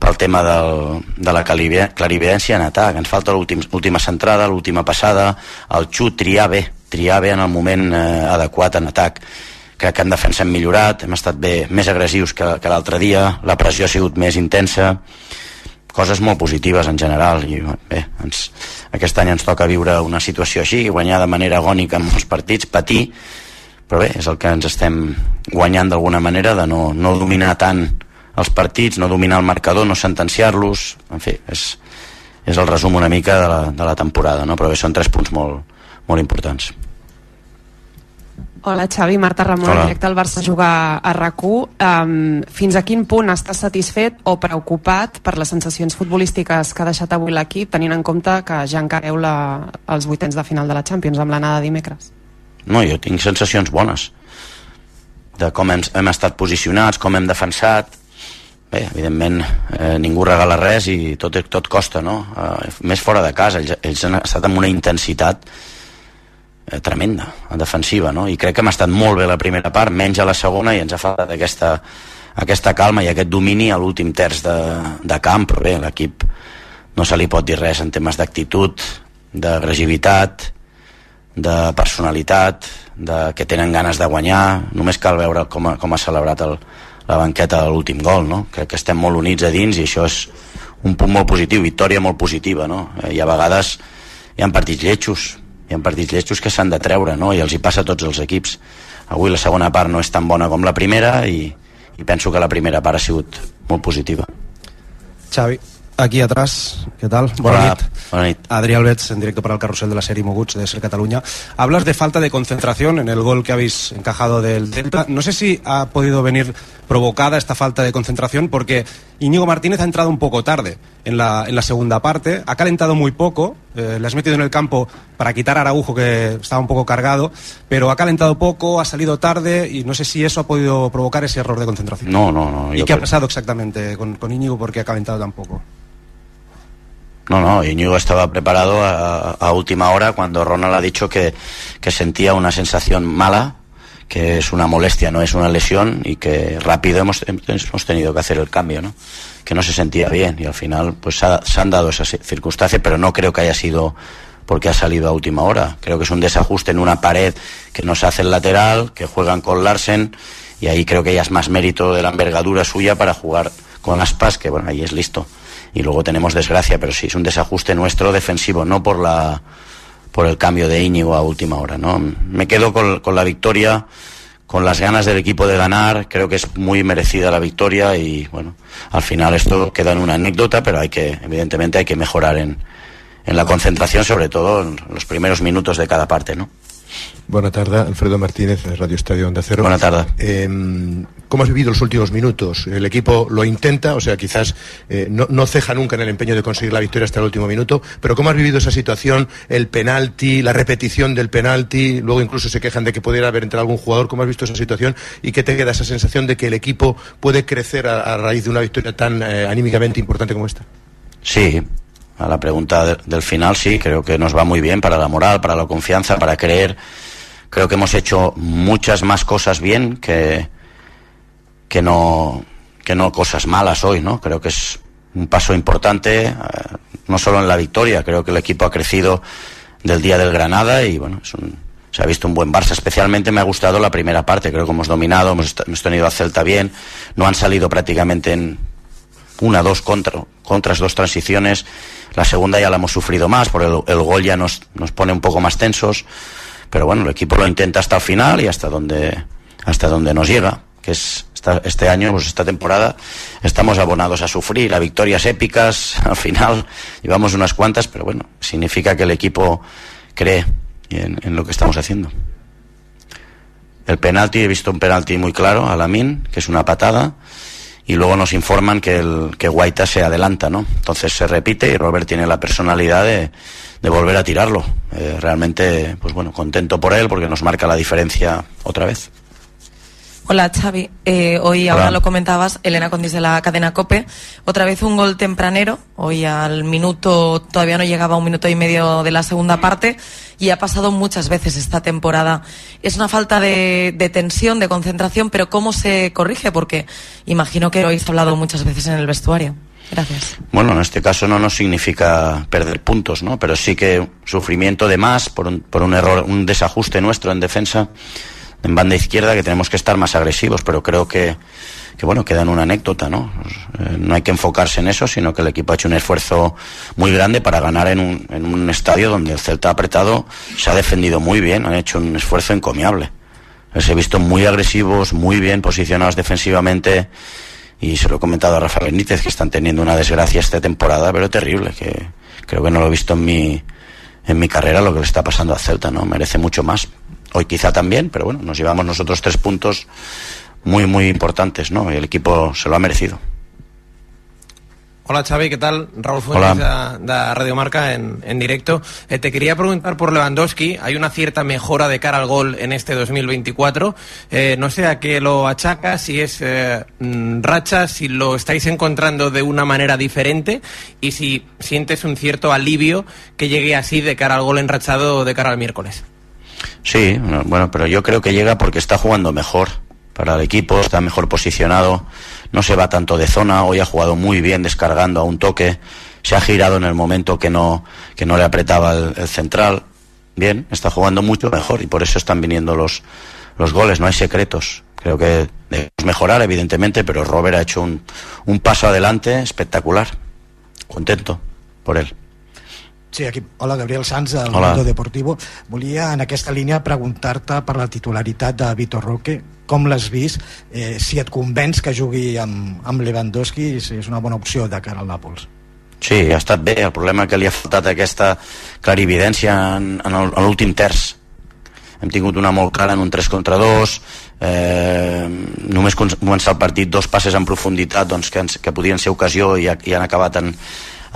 pel tema del, de la clarivi- clarividència en atac ens falta l'últim- l'última centrada l'última passada, el xut, triar bé triar bé en el moment eh, adequat en atac crec que en defensa hem millorat, hem estat bé, més agressius que, que l'altre dia, la pressió ha sigut més intensa, coses molt positives en general i bé, ens, aquest any ens toca viure una situació així, guanyar de manera agònica en molts partits, patir però bé, és el que ens estem guanyant d'alguna manera de no, no dominar tant els partits, no dominar el marcador, no sentenciar-los, en fi, és, és el resum una mica de la, de la temporada, no? però bé, són tres punts molt, molt importants. Hola Xavi, Marta Ramon, Hola. directe al Barça jugar a RAC1. Um, fins a quin punt estàs satisfet o preocupat per les sensacions futbolístiques que ha deixat avui l'equip, tenint en compte que ja encareu la, els vuitens de final de la Champions amb l'anada dimecres? No, jo tinc sensacions bones de com hem, hem estat posicionats, com hem defensat. Bé, evidentment, eh, ningú regala res i tot, tot costa, no? Eh, més fora de casa, ells, ells han estat amb una intensitat eh, tremenda, defensiva, no? I crec que hem estat molt bé la primera part, menys a la segona, i ens ha faltat aquesta, aquesta calma i aquest domini a l'últim terç de, de camp, però bé, l'equip no se li pot dir res en temes d'actitud, d'agressivitat, de personalitat, de que tenen ganes de guanyar, només cal veure com ha, com ha celebrat el, la banqueta de l'últim gol, no? Crec que estem molt units a dins i això és un punt molt positiu, victòria molt positiva, no? Eh, I a vegades hi ha partits lletjos, hi ha partits lletjos que s'han de treure, no? I els hi passa a tots els equips. Avui la segona part no és tan bona com la primera i, i penso que la primera part ha sigut molt positiva. Xavi, aquí atrás, ¿qué tal? Hola, buena nit. Adrián Albets, en directo para el carrusel de la serie Moguts de Ser Cataluña. Hablas de falta de concentración en el gol que habéis encajado del Delta. No sé si ha podido venir provocada esta falta de concentración porque Íñigo Martínez ha entrado un poco tarde en la, en la segunda parte, ha calentado muy poco, eh, le has metido en el campo para quitar a Araujo que estaba un poco cargado, pero ha calentado poco, ha salido tarde y no sé si eso ha podido provocar ese error de concentración. No, no, no. ¿Y qué ha pasado exactamente con, con Íñigo porque ha calentado tan poco? No, no, Íñigo estaba preparado a, a última hora cuando Ronald ha dicho que, que sentía una sensación mala, que es una molestia, no es una lesión y que rápido hemos, hemos tenido que hacer el cambio, ¿no? Que no se sentía bien y al final pues se, ha- se han dado esas circunstancias, pero no creo que haya sido porque ha salido a última hora. Creo que es un desajuste en una pared que nos hace el lateral, que juegan con Larsen y ahí creo que ya es más mérito de la envergadura suya para jugar con Aspas, que bueno, ahí es listo. Y luego tenemos desgracia, pero sí, es un desajuste nuestro defensivo, no por la por el cambio de Íñigo a última hora, ¿no? Me quedo con, con la victoria, con las ganas del equipo de ganar, creo que es muy merecida la victoria y bueno, al final esto queda en una anécdota, pero hay que, evidentemente hay que mejorar en, en la concentración, sobre todo en los primeros minutos de cada parte, ¿no? Buena tarde, Alfredo Martínez, Radio Estadio Onda Cero. Buena tarde. Eh, ¿Cómo has vivido los últimos minutos? El equipo lo intenta, o sea, quizás eh, no, no ceja nunca en el empeño de conseguir la victoria hasta el último minuto, pero ¿cómo has vivido esa situación? El penalti, la repetición del penalti, luego incluso se quejan de que pudiera haber entrado algún jugador. ¿Cómo has visto esa situación? ¿Y qué te queda esa sensación de que el equipo puede crecer a, a raíz de una victoria tan eh, anímicamente importante como esta? Sí, a la pregunta de- del final sí, creo que nos va muy bien para la moral, para la confianza, para creer. Creo que hemos hecho muchas más cosas bien que, que, no, que no cosas malas hoy, ¿no? Creo que es un paso importante, eh, no solo en la victoria, creo que el equipo ha crecido del día del Granada y bueno, es un- se ha visto un buen Barça. Especialmente me ha gustado la primera parte, creo que hemos dominado, hemos, hemos tenido a Celta bien, no han salido prácticamente en una, dos contra, contras, dos transiciones. La segunda ya la hemos sufrido más, porque el, gol ya nos, nos pone un poco más tensos. Pero bueno, el equipo lo intenta hasta el final y hasta donde, hasta donde nos llega, que es este año, pues esta temporada, estamos abonados a sufrir, a victorias épicas, al final llevamos unas cuantas, pero bueno, significa que el equipo cree en, en lo que estamos haciendo. El penalti, he visto un penalti muy claro a que es una patada, y luego nos informan que, el, que Guaita se adelanta, ¿no? Entonces se repite y Robert tiene la personalidad de, de volver a tirarlo. Eh, realmente, pues bueno, contento por él porque nos marca la diferencia otra vez. Hola Xavi, Eh, hoy Hola. ahora lo comentabas, Elena Condis de la cadena COPE, otra vez un gol tempranero, hoy al minuto, todavía no llegaba a un minuto y medio de la segunda parte y ha pasado muchas veces esta temporada. Es una falta de, de tensión, de concentración, pero ¿cómo se corrige? Porque imagino que lo habéis hablado muchas veces en el vestuario. Gracias. Bueno, en este caso no nos significa perder puntos, ¿no? Pero sí que sufrimiento de más por un, por un error, un desajuste nuestro en defensa, en banda izquierda, que tenemos que estar más agresivos, pero creo que, que bueno, queda en una anécdota, ¿no? Eh, no hay que enfocarse en eso, sino que el equipo ha hecho un esfuerzo muy grande para ganar en un, en un estadio donde el Celta apretado, se ha defendido muy bien, han hecho un esfuerzo encomiable. Les he visto muy agresivos, muy bien posicionados defensivamente y se lo he comentado a Rafa Benítez que están teniendo una desgracia esta temporada, pero terrible, que creo que no lo he visto en mi, en mi carrera lo que le está pasando a Celta, ¿no? Merece mucho más. Hoy quizá también, pero bueno, nos llevamos nosotros tres puntos muy, muy importantes, ¿no? Y el equipo se lo ha merecido. Hola Xavi, ¿qué tal? Raúl. Fuentes de, de Radio Marca en, en directo. Eh, te quería preguntar por Lewandowski. Hay una cierta mejora de cara al gol en este 2024. Eh, no sé a qué lo achaca, si es eh, mm, racha, si lo estáis encontrando de una manera diferente y si sientes un cierto alivio que llegue así de cara al gol enrachado de cara al miércoles. Sí, no, bueno, pero yo creo que llega porque está jugando mejor para el equipo, está mejor posicionado, no se va tanto de zona, hoy ha jugado muy bien descargando a un toque, se ha girado en el momento que no, que no le apretaba el, el central. Bien, está jugando mucho mejor y por eso están viniendo los, los goles, no hay secretos. Creo que debemos mejorar, evidentemente, pero Robert ha hecho un, un paso adelante espectacular. contento por él. Sí, aquí, hola, Gabriel Sanz, del. Mundo Deportivo. Volia, en aquesta línia, preguntar-te per la titularitat de Vitor Roque. Com l'has vist? Eh, si et convenç que jugui amb, amb Lewandowski, si és una bona opció de cara al Nàpols. Sí, ha estat bé. El problema que li ha faltat aquesta clarividència en, en l'últim terç. Hem tingut una molt clara en un 3 contra 2, eh, només començar el partit dos passes en profunditat doncs, que, ens, que podien ser ocasió i, i han acabat en,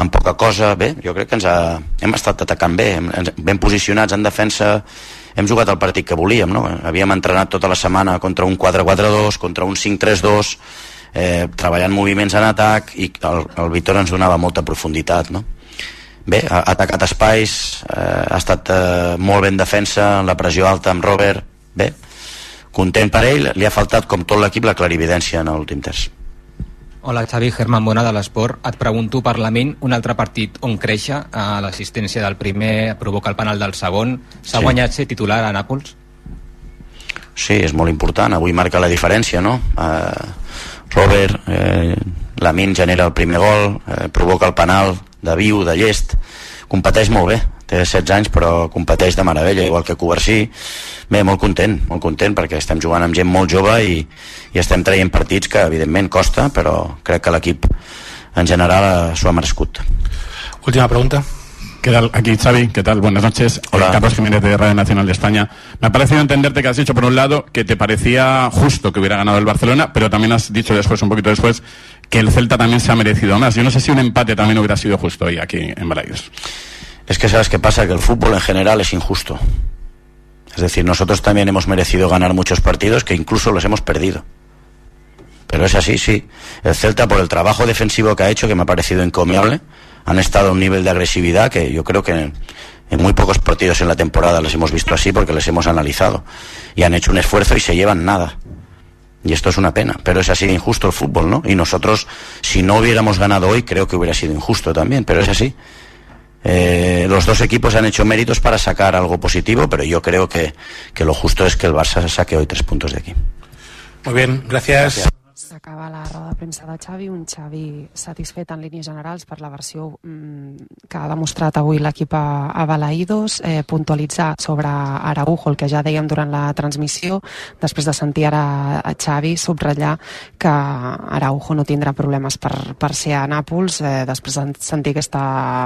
en poca cosa. Bé, jo crec que ens ha, hem estat atacant bé, hem, ben posicionats en defensa, hem jugat el partit que volíem, no? Havíem entrenat tota la setmana contra un 4-4-2, contra un 5-3-2, eh, treballant moviments en atac i el, el Vitor ens donava molta profunditat, no? Bé, ha atacat espais, eh, ha estat eh, molt ben defensa, en la pressió alta amb Robert, bé, content per ell, li ha faltat, com tot l'equip, la clarividència en l'últim terç. Hola Xavi, Germán Bona de l'Esport. Et pregunto per Lamin, un altre partit on créixer, a l'assistència del primer, provoca el penal del segon. S'ha Sí. guanyat ser titular a Nàpols? Sí, és molt important, avui marca la diferència, no? Eh, Robert, eh, Lamin genera el primer gol, eh, provoca el penal de viu, de llest, competeix molt bé, té 16 anys però competeix de meravella, igual que Covarsí. Bé, molt content, molt content perquè estem jugant amb gent molt jove i, i estem traient partits que evidentment costa, però crec que l'equip en general eh, s'ho ha merescut. Última pregunta. ¿Qué tal? Aquí Xavi, ¿qué tal? Buenas noches. Eh, Carlos Jiménez de Radio Nacional de España. Me ha parecido entenderte que has dicho, por un lado, que te parecía justo que hubiera ganado el Barcelona, pero también has dicho después, un poquito después, que el Celta también se ha merecido más. Yo no sé si un empate también hubiera sido justo hoy aquí en Balaidos. Es que sabes qué pasa, que el fútbol en general es injusto. Es decir, nosotros también hemos merecido ganar muchos partidos que incluso los hemos perdido. Pero es así, sí. El Celta, por el trabajo defensivo que ha hecho, que me ha parecido encomiable, han estado a un nivel de agresividad que yo creo que en, muy pocos partidos en la temporada les hemos visto así porque les hemos analizado. Y han hecho un esfuerzo y se llevan nada. Y esto es una pena, pero es así de injusto el fútbol, ¿no? Y nosotros, si no hubiéramos ganado hoy, creo que hubiera sido injusto también, pero es así. Eh, los dos equipos han hecho méritos para sacar algo positivo, pero yo creo que, que lo justo es que el Barça saque hoy tres puntos de aquí. Muy bien, gracias. S'acaba la roda de premsa de Xavi, un Xavi satisfet en línies generals per la versió mm, que ha demostrat avui l'equip a, a Balaïdos, eh, puntualitzar sobre Araujo, el que ja dèiem durant la transmissió, després de sentir ara a Xavi subratllar que Araujo no tindrà problemes per, per ser a Nàpols, eh, després de sentir aquesta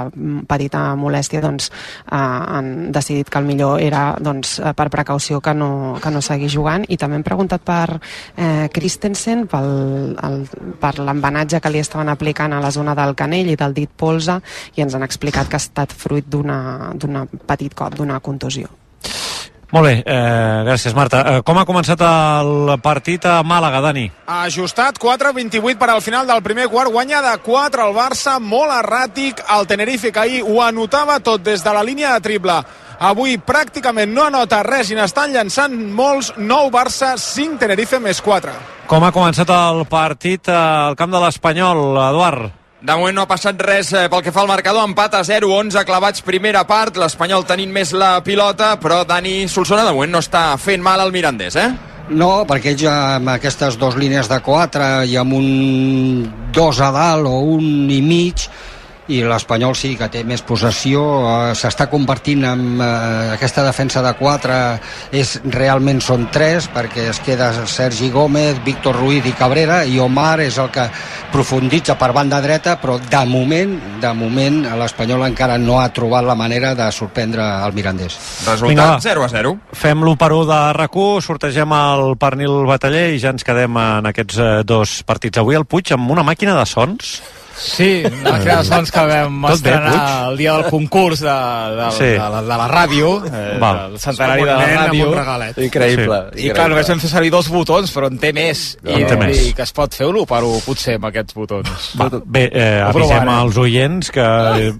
mm, petita molèstia, doncs eh, han decidit que el millor era doncs, per precaució que no, que no seguís jugant. I també hem preguntat per eh, Christensen pel, el, per l'embenatge que li estaven aplicant a la zona del canell i del dit polze i ens han explicat que ha estat fruit d'un petit cop, d'una contusió. Molt bé, eh, gràcies Marta. Eh, com ha començat el partit a Màlaga, Dani? Ajustat, 4-28 per al final del primer quart, guanya de 4 el Barça, molt erràtic, el Tenerife que ahir ho anotava tot des de la línia de triple. Avui pràcticament no anota res i n'estan llançant molts, 9 Barça, 5 Tenerife més 4. Com ha començat el partit al camp de l'Espanyol, Eduard? De moment no ha passat res eh, pel que fa al marcador, empat a 0, 11 clavats primera part, l'Espanyol tenint més la pilota, però Dani Solsona de moment no està fent mal al Mirandés, eh? No, perquè ells amb aquestes dues línies de 4 i amb un 2 a dalt o un i mig i l'Espanyol sí que té més possessió eh, s'està convertint en eh, aquesta defensa de 4 és, realment són 3 perquè es queda Sergi Gómez, Víctor Ruiz i Cabrera i Omar és el que profunditza per banda dreta però de moment, de moment l'Espanyol encara no ha trobat la manera de sorprendre el Mirandés. Resultat 0 a 0 Fem l'1 de RAC1, sortegem el pernil bataller i ja ens quedem en aquests eh, dos partits. Avui el Puig amb una màquina de sons Sí, la màquina de sons que vam Tot bé, estrenar Puig? el dia del concurs de, de, Sí. de, la, de la ràdio, eh, Val. del centenari de la Amb ràdio. un regalet. Increïble, Sí. I clar, només vam fer servir dos botons, però en té més. I, En té més. I que es pot fer un 1 per 1, potser, amb aquests botons. Va, bé, eh, avisem provarem. als oients que eh,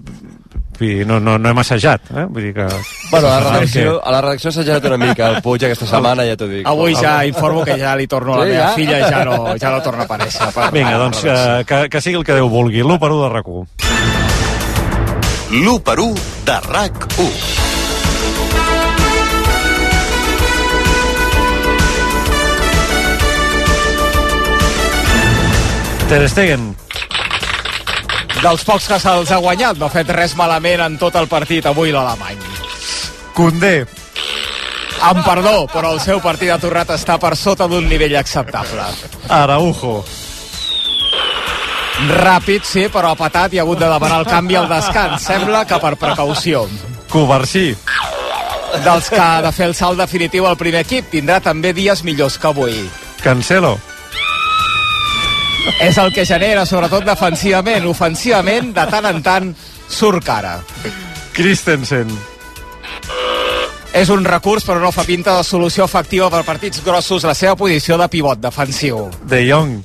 vull dir, no, no, no hem assajat eh? vull dir que... Bueno, a la redacció, a la redacció s'ha gerat una mica el Puig aquesta setmana, ja t'ho dic. Avui ja informo que ja li torno a la Sí, meva ja? filla, ja no, ja no torna a aparèixer. Per, Vinga, doncs eh, que, que sigui el que Déu vulgui l'1 per 1 de RAC1 L'1 per 1 de RAC1. Ter Stegen dels pocs que se'ls ha guanyat. No ha fet res malament en tot el partit avui l'alemany. Condé. Amb perdó, però el seu partit ha tornat a estar per sota d'un nivell acceptable. Araujo. Ràpid, sí, però ha patat i ha hagut de demanar el canvi al descans. Sembla que per precaució. Covarsí. Dels que ha de fer el salt definitiu al primer equip. Tindrà també dies millors que avui. Cancelo. És el que genera, sobretot defensivament. Ofensivament, de tant en tant, surt cara. Christensen. És un recurs, però no fa pinta de solució efectiva per partits grossos la seva posició de pivot defensiu. De Jong.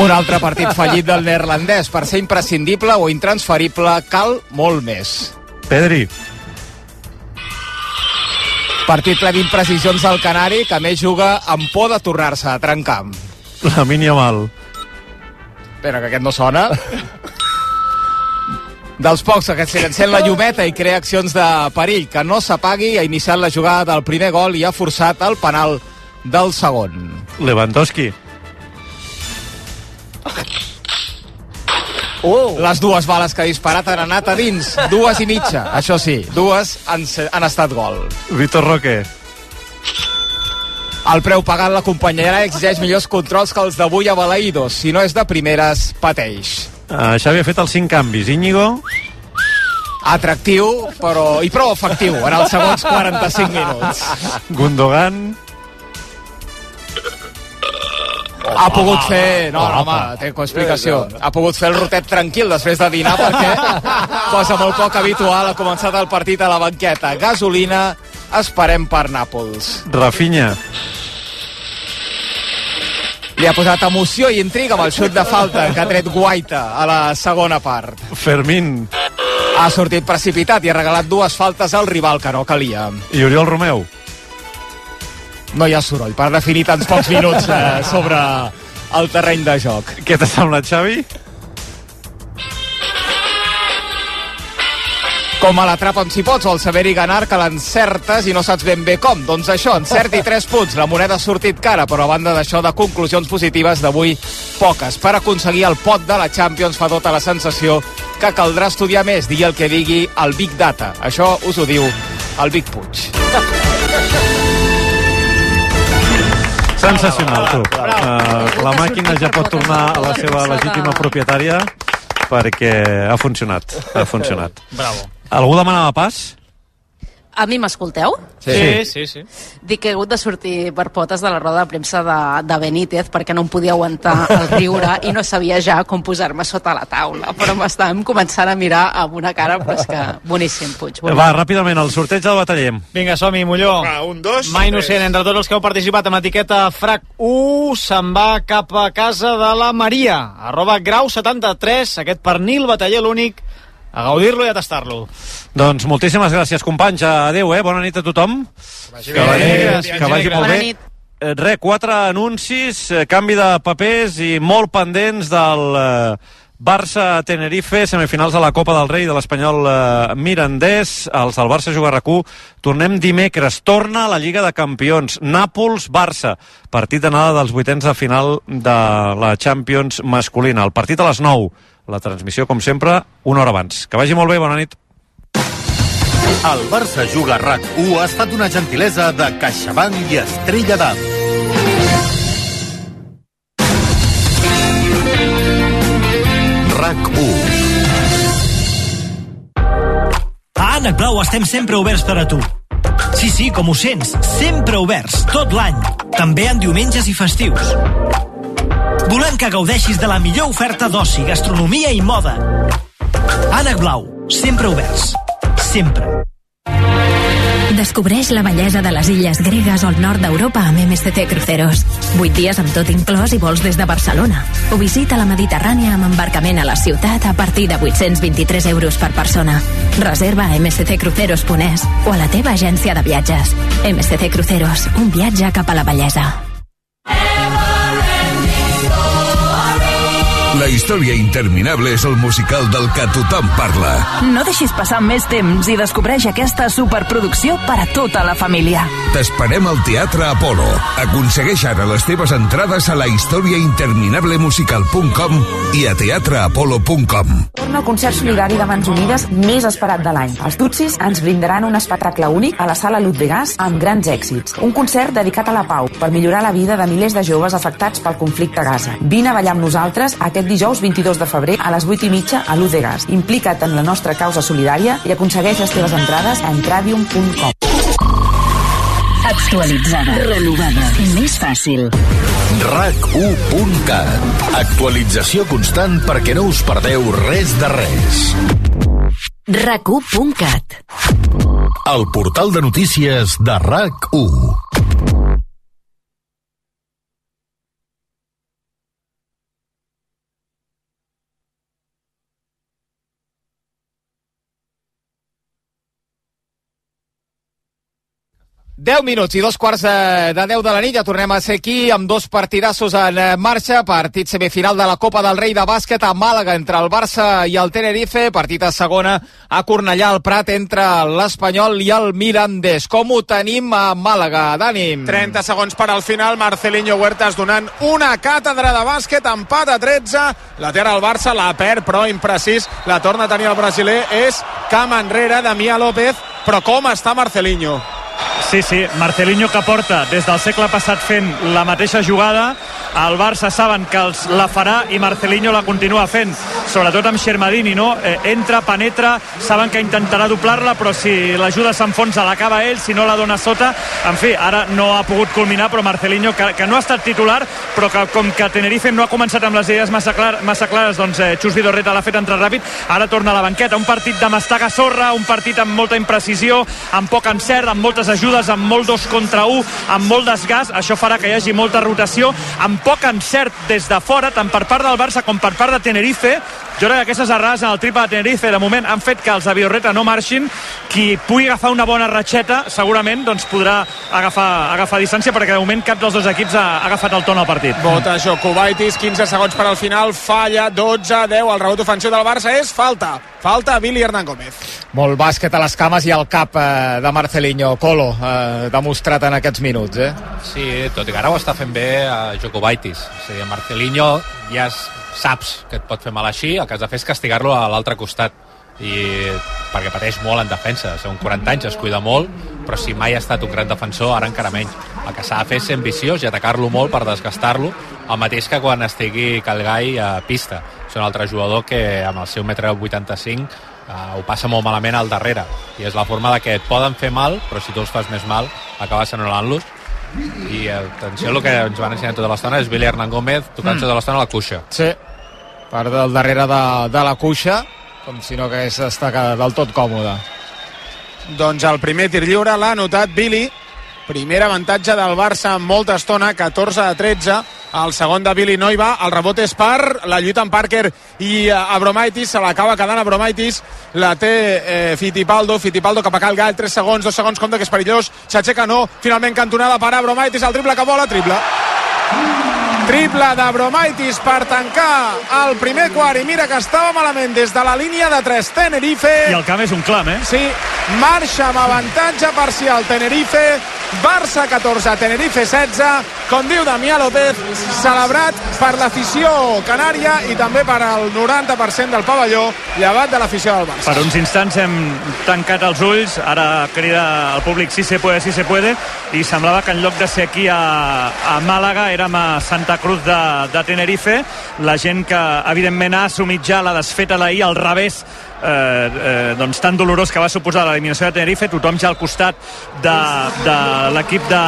Un altre partit fallit del neerlandès. Per ser imprescindible o intransferible cal molt més. Pedri. Partit ple d'imprecisions del Canari, que més juga amb por de tornar-se a trencar. La mínia mal. Espera, que aquest no sona. Dels pocs que se encén la llumeta i crea accions de perill, que no s'apagui, ha iniciat la jugada del primer gol i ha forçat el penal del segon. Lewandowski. Oh. Les dues bales que ha disparat han anat a dins, dues i mitja, això sí, dues han, han estat gol. Vitor Roque. El preu pagat l'acompanyarà i exigeix millors controls que els d'avui a Balaïdos. Si no és de primeres, pateix. Uh, Xavi ha fet els cinc canvis. Íñigo? Atractiu, però i prou efectiu en els segons 45 minuts. Gundogan? ha pogut fer... No, no, home, té explicació. Ha pogut fer el rotet tranquil després de dinar perquè cosa molt poc habitual ha començat el partit a la banqueta. Gasolina, esperem per Nàpols. Rafinha. Li ha posat emoció i intriga amb el xut de falta que ha tret Guaita a la segona part. Fermín. Ha sortit precipitat i ha regalat dues faltes al rival que no calia. I Oriol Romeu no hi ha soroll per definir tants pocs minuts eh, sobre el terreny de joc. Què t'ha semblat, Xavi? Com a l'atrapa amb si pots o el saber-hi ganar que l'encertes i no saps ben bé com. Doncs això, encerti 3 punts. La moneda ha sortit cara, però a banda d'això de conclusions positives d'avui, poques. Per aconseguir el pot de la Champions fa tota la sensació que caldrà estudiar més, digui el que digui el Big Data. Això us ho diu el Big Puig. Sensacional, tu. Uh, la màquina ja pot tornar a la seva legítima propietària perquè ha funcionat. Ha funcionat. Bravo. Algú demanava pas? A mi m'escolteu? Sí. sí, sí, sí. Dic que he hagut de sortir per potes de la roda de premsa de, de Benítez perquè no em podia aguantar el riure i no sabia ja com posar-me sota la taula. Però m'estàvem començant a mirar amb una cara, però és que boníssim, Puig. Boníssim. Va, ràpidament, el sorteig del batallem. Vinga, som-hi, Molló. Va, un, dos, Mai innocent, entre tots els que heu participat amb etiqueta FRAC1 se'n va cap a casa de la Maria. Arroba grau 73, aquest pernil bataller l'únic a gaudir-lo i a tastar-lo. Doncs moltíssimes gràcies, companys. Adéu, eh? Bona nit a tothom. Que vagi, que vagi, bé. que vagi molt bé. Eh, Re, quatre anuncis, eh, canvi de papers i molt pendents del eh, Barça-Tenerife, semifinals de la Copa del Rei de l'Espanyol Mirandès. Els del Barça juga a Tornem dimecres. Torna a la Lliga de Campions. Nàpols-Barça. Partit d'anada dels vuitens de final de la Champions masculina. El partit a les 9. La transmissió, com sempre, una hora abans. Que vagi molt bé, bona nit. El Barça Juga RAC1 ha estat una gentilesa de CaixaBank i Estrella d'Am. RAC1 A Ànec Blau estem sempre oberts per a tu. Sí, sí, com ho sents, sempre oberts, tot l'any, també en diumenges i festius. Volem que gaudeixis de la millor oferta d'oci, gastronomia i moda. Ànec Blau, sempre oberts. Sempre. Descobreix la bellesa de les illes gregues el nord d'Europa amb MSC Cruceros. 8 dies amb tot inclòs i vols des de Barcelona. O visita la Mediterrània amb embarcament a la ciutat a partir de 823 euros per persona. Reserva a msccruceros.es o a la teva agència de viatges. MSC Cruceros, un viatge cap a la bellesa. La història interminable és el musical del que tothom parla. No deixis passar més temps i descobreix aquesta superproducció per a tota la família. T'esperem al Teatre Apolo. Aconsegueix ara les teves entrades a la historiainterminablemusical.com i a teatreapolo.com. Torna al concert solidari de Mans Unides més esperat de l'any. Els Tutsis ens brindaran un espectacle únic a la sala Ludwigàs amb grans èxits. Un concert dedicat a la pau per millorar la vida de milers de joves afectats pel conflicte a Gaza. Vine a ballar amb nosaltres aquest dijous 22 de febrer a les 8 i mitja a Ludwigàs. Implica't en la nostra causa solidària i aconsegueix les teves entrades a entradium.com. Actualitzada. Renovada. Més fàcil. RAC1.cat Actualització constant perquè no us perdeu res de res. RAC1.cat El portal de notícies de RAC1. Deu minuts i dos quarts de, de 10 de la nit. Ja tornem a ser aquí amb dos partidassos en eh, marxa. Partit semifinal de la Copa del Rei de bàsquet a Màlaga entre el Barça i el Tenerife. Partit a segona a Cornellà al Prat entre l'Espanyol i el Mirandés. Com ho tenim a Màlaga, Dani? 30 segons per al final, Marcelinho Huertas donant una càtedra de bàsquet, empat a 13, la terra al Barça, la perd, però imprecís, la torna a tenir el brasiler, és camp enrere, Damià López, però com està Marcelinho? Sí, sí, Marcelinho que porta des del segle passat fent la mateixa jugada, el Barça saben que els la farà i Marcelinho la continua fent, sobretot amb Xermadini, no? Eh, entra, penetra, saben que intentarà doblar-la, però si l'ajuda s'enfonsa l'acaba ell, si no la dona sota, en fi, ara no ha pogut culminar, però Marcelinho, que, que no ha estat titular, però que com que Tenerife no ha començat amb les idees massa, clar, massa clares, doncs eh, Xus Vidorreta l'ha fet entrar ràpid, ara torna a la banqueta, un partit de mastaga sorra, un partit amb molta imprecisió, amb poc encert, amb moltes ajudes, amb molt dos contra un, amb molt desgast, això farà que hi hagi molta rotació, amb poc encert des de fora, tant per part del Barça com per part de Tenerife, jo crec que aquestes errades en el triple de Tenerife de moment han fet que els de Viorreta no marxin. Qui pugui agafar una bona ratxeta segurament doncs podrà agafar, agafar distància perquè de moment cap dels dos equips ha, ha agafat el ton al partit. Vota Jokubaitis, 15 segons per al final falla, 12, 10, el rebot ofensiu del Barça és falta, falta a Billy Hernán Gómez. Molt bàsquet a les cames i al cap eh, de Marcelinho. Colo, eh, demostrat en aquests minuts, eh? Sí, tot i que ara ho està fent bé a Jokubaitis. O sigui, a Marcelinho ja es, saps que et pot fer mal així, el que has de fer és castigar-lo a l'altre costat. I perquè pateix molt en defensa són 40 anys, es cuida molt però si mai ha estat un gran defensor, ara encara menys. El que s'ha de fer és ser ambiciós i atacar-lo molt per desgastar-lo, el mateix que quan estigui Calgai a pista. És un altre jugador que amb el seu metre 85 uh, ho passa molt malament al darrere. I és la forma de que et poden fer mal però si tu els fas més mal acabes anul·lant-los i atenció, el que ens van ensenyar tota l'estona és Billy Hernán Gómez tocant mm. tota l'estona a la cuixa. Sí, per del darrere de, de la cuixa com si no hagués d'estar del tot còmode. Doncs el primer tir lliure l'ha anotat Billy. Primer avantatge del Barça en molta estona 14 a 13 el segon de Billy no hi va, el rebot és per la lluita amb Parker i eh, Abromaitis se l'acaba quedant Abromaitis. La té eh, Fittipaldo, Fittipaldo cap a Cal Gall 3 segons, 2 segons, compte que és perillós. S'aixeca no, finalment cantonada per Abromaitis el triple que vola, triple triple d'Abromaitis per tancar el primer quart. I mira que estava malament des de la línia de 3 Tenerife. I el camp és un clam, eh? Sí, marxa amb avantatge parcial. Tenerife Barça 14, Tenerife 16 com diu Damià López celebrat per l'afició canària i també per al 90% del pavelló llevat de l'afició del Barça. Per uns instants hem tancat els ulls. Ara crida el públic si se puede, si se puede i semblava que en lloc de ser aquí a, a Màlaga érem a Santa Cruz de, de Tenerife la gent que evidentment ha assumit ja la desfeta d'ahir al revés eh, eh, doncs tan dolorós que va suposar l'eliminació de Tenerife, tothom ja al costat de, de l'equip de,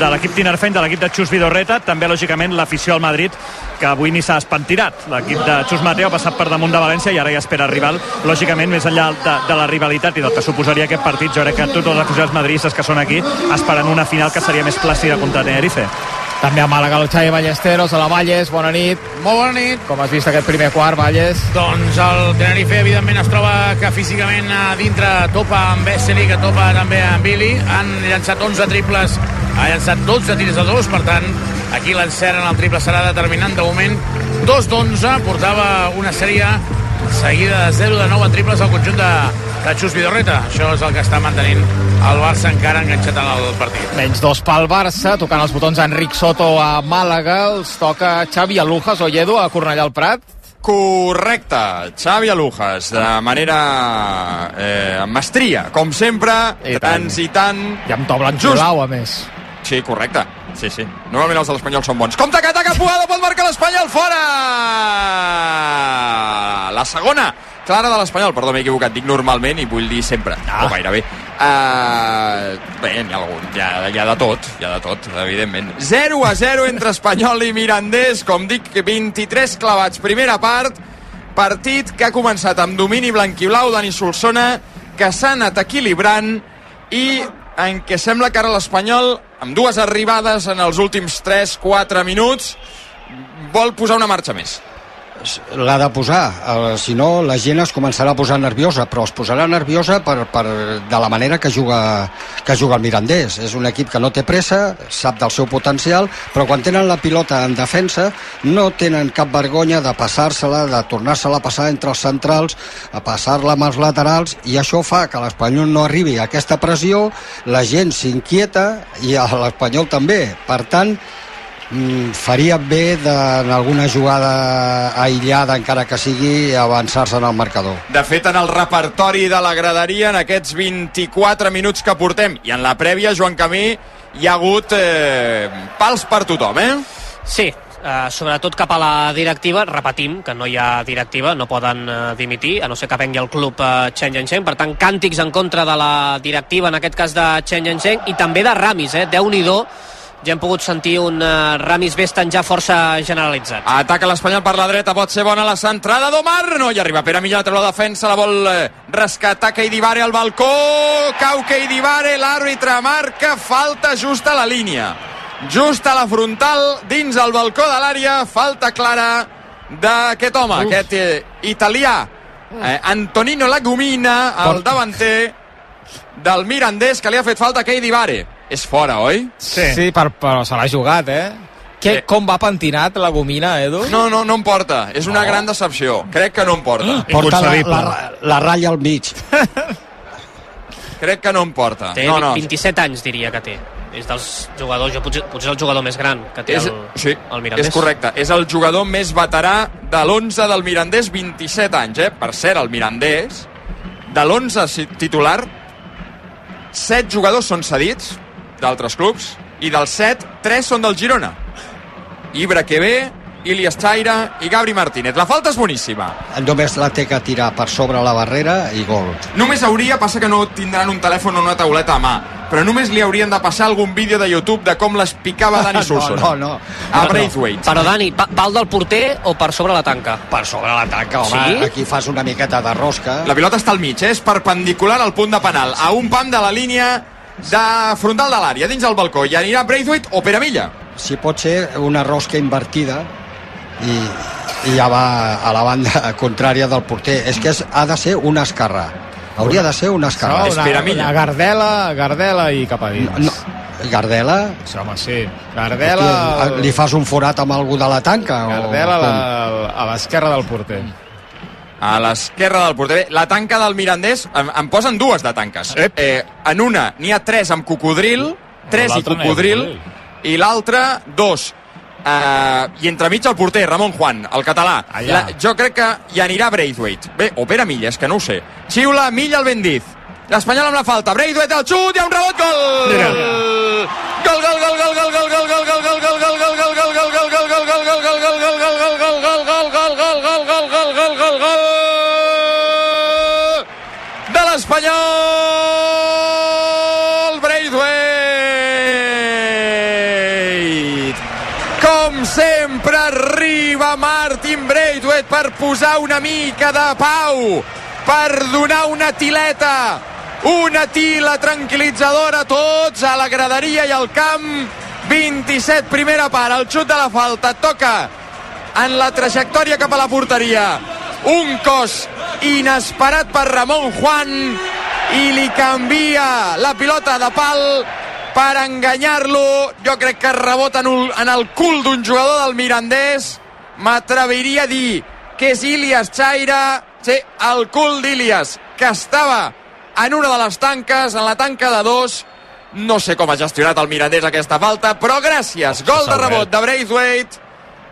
de l'equip tinerfeny, de l'equip de Xus Vidorreta, també lògicament l'afició al Madrid que avui ni s'ha espantirat. L'equip de Xus Mateo ha passat per damunt de València i ara ja espera rival. Lògicament, més enllà de, de la rivalitat i del que suposaria aquest partit, jo crec que tots els aficionats madridistes que són aquí esperen una final que seria més plàcida contra Tenerife. També a Màlaga, el Xavi Ballesteros, a la Valles, bona nit. Molt bona nit. Com has vist aquest primer quart, Valles? Doncs el Tenerife, evidentment, es troba que físicament a dintre topa amb Besseli, que topa també amb Billy. Han llançat 11 triples, ha llançat 12 tirs de dos, per tant, aquí l'encert en el triple serà determinant. De moment, 2 d'11, portava una sèrie seguida de 0 de 9 en triples al conjunt de, de Xus Vidorreta. Això és el que està mantenint el Barça encara enganxat en el partit. Menys dos pel Barça, tocant els botons Enric Soto a Màlaga, els toca Xavi Alujas o Lledo a Cornellà al Prat. Correcte, Xavi Alujas, de manera eh, amb mestria, com sempre, I de tants i tant. I amb to blanc Just- blau, a més. Sí, correcte. Sí, sí. Normalment els de l'Espanyol són bons. Compte que ataca Pugado, pot marcar l'Espanyol fora! La segona clara de l'Espanyol. Perdó, m'he equivocat. Dic normalment i vull dir sempre. Ah. O gairebé. Uh, bé, n'hi ha algun. Hi ha, hi ha de tot, hi ha de tot, evidentment. 0 a 0 entre Espanyol i Mirandés. Com dic, 23 clavats. Primera part, partit que ha començat amb domini blanquiblau, Dani Solsona, que s'ha anat equilibrant i en què sembla que ara l'Espanyol, amb dues arribades en els últims 3-4 minuts, vol posar una marxa més. L'ha de posar, eh, si no la gent es començarà a posar nerviosa, però es posarà nerviosa per, per, de la manera que juga, que juga el Mirandés. És un equip que no té pressa, sap del seu potencial, però quan tenen la pilota en defensa no tenen cap vergonya de passar-se-la, de tornar-se-la a passar entre els centrals, a passar-la amb els laterals, i això fa que l'Espanyol no arribi a aquesta pressió, la gent s'inquieta i l'Espanyol també. Per tant, faria bé de, en alguna jugada aïllada, encara que sigui, avançar-se en el marcador. De fet, en el repertori de la graderia, en aquests 24 minuts que portem, i en la prèvia, Joan Camí, hi ha hagut eh, pals per tothom, eh? Sí, eh, sobretot cap a la directiva, repetim que no hi ha directiva, no poden eh, dimitir, a no ser que vengui el club eh, Chen Yansheng, per tant, càntics en contra de la directiva, en aquest cas de Chen Yansheng, i també de Ramis, eh, Déu-n'hi-do, ja hem pogut sentir un uh, Ramis Vesten ja força generalitzat. Ataca l'Espanyol per la dreta, pot ser bona la centrada d'Omar, no hi arriba Pere Millà, treu la defensa, la vol eh, rescatar Keidivare al balcó, cau Keidivare, l'àrbitre marca, falta just a la línia. Just a la frontal, dins el balcó de l'àrea, falta clara d'aquest home, Uf. aquest eh, italià, eh, Antonino Lagumina, el davanter del Mirandés, que li ha fet falta a Keidivare. És fora, oi? Sí, sí per, però se l'ha jugat, eh? Que. Com va pentinat la gomina, Edu? No, no, no em porta. És una gran decepció. Crec que no em porta. Porta la, la, la ratlla al mig. Crec que no em porta. Té no, no. 27 anys, diria que té. És dels jugadors, jo potser, potser el jugador més gran que té És, el, sí, el Mirandés. és correcte. És el jugador més veterà de l'11 del Mirandés, 27 anys, eh? Per cert, el Mirandés, de l'11 si- titular, 7 jugadors són cedits d'altres clubs i dels 7, 3 són del Girona. Ibra que ve, Ilias Chaira i Gabri Martínez. La falta és boníssima. Només la té que tirar per sobre la barrera i gol. Només hauria, passa que no tindran un telèfon o una tauleta a mà, però només li haurien de passar algun vídeo de YouTube de com les picava Dani Solsona. No, no, no. A Braithwaite. Però, Dani, pa- pal del porter o per sobre la tanca? Per sobre la tanca, home. Sí? Aquí fas una miqueta de rosca. La pilota està al mig, eh? és perpendicular al punt de penal, a un pam de la línia de frontal de l'àrea, dins el balcó. I anirà Braithwaite o Pere Milla. Si pot ser una rosca invertida i, i ja va a la banda contrària del porter. És que és, ha de ser una esquerra. Hauria de ser una esquerra. No, una, una Gardela, Gardela i cap a dins. No, Gardela? Sí, home, sí. Gardela... Hòstia, li fas un forat amb algú de la tanca? Gardela a o a l'esquerra del porter. A l'esquerra del porter. Bé, La tanca del Mirandés, em, em posen dues de tanques. Eh, en una n'hi ha tres amb cocodril, tres i cocodril, i l'altra dos. Uh, I entremig el porter, Ramon Juan, el català. Allà. La, jo crec que hi anirà Braithwaite. Bé, o Pere Milla, és que no ho sé. Xiula, Milla el Bendiz. L'Espanyol amb la falta. Braithwaite al xut, hi ha un rebot, gol! Mira. Gol, gol, gol, gol, gol, gol, gol, gol, gol, gol, gol, gol, gol, gol, gol, Martin Braithwaite per posar una mica de pau per donar una tileta una tila tranquil·litzadora a tots a la graderia i al camp. 27 primera part el xut de la falta toca en la trajectòria cap a la porteria. Un cos inesperat per Ramon Juan i li canvia la pilota de pal per enganyar-lo. Jo crec que rebota en el cul d'un jugador del Mirandés m'atreviria a dir que és Ilias Chaira, sí, el cul d'Ilias, que estava en una de les tanques, en la tanca de dos, no sé com ha gestionat el Mirandés aquesta falta, però gràcies, gol de rebot de Braithwaite,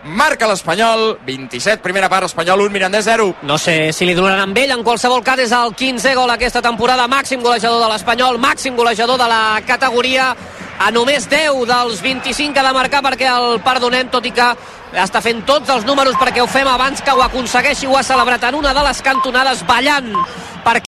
marca l'Espanyol, 27, primera part, Espanyol 1, Mirandés 0. No sé si li donaran amb ell, en qualsevol cas és el 15è gol aquesta temporada, màxim golejador de l'Espanyol, màxim golejador de la categoria, a només 10 dels 25 que ha de marcar perquè el perdonem, tot i que està fent tots els números perquè ho fem abans que ho aconsegueixi, ho ha celebrat en una de les cantonades ballant perquè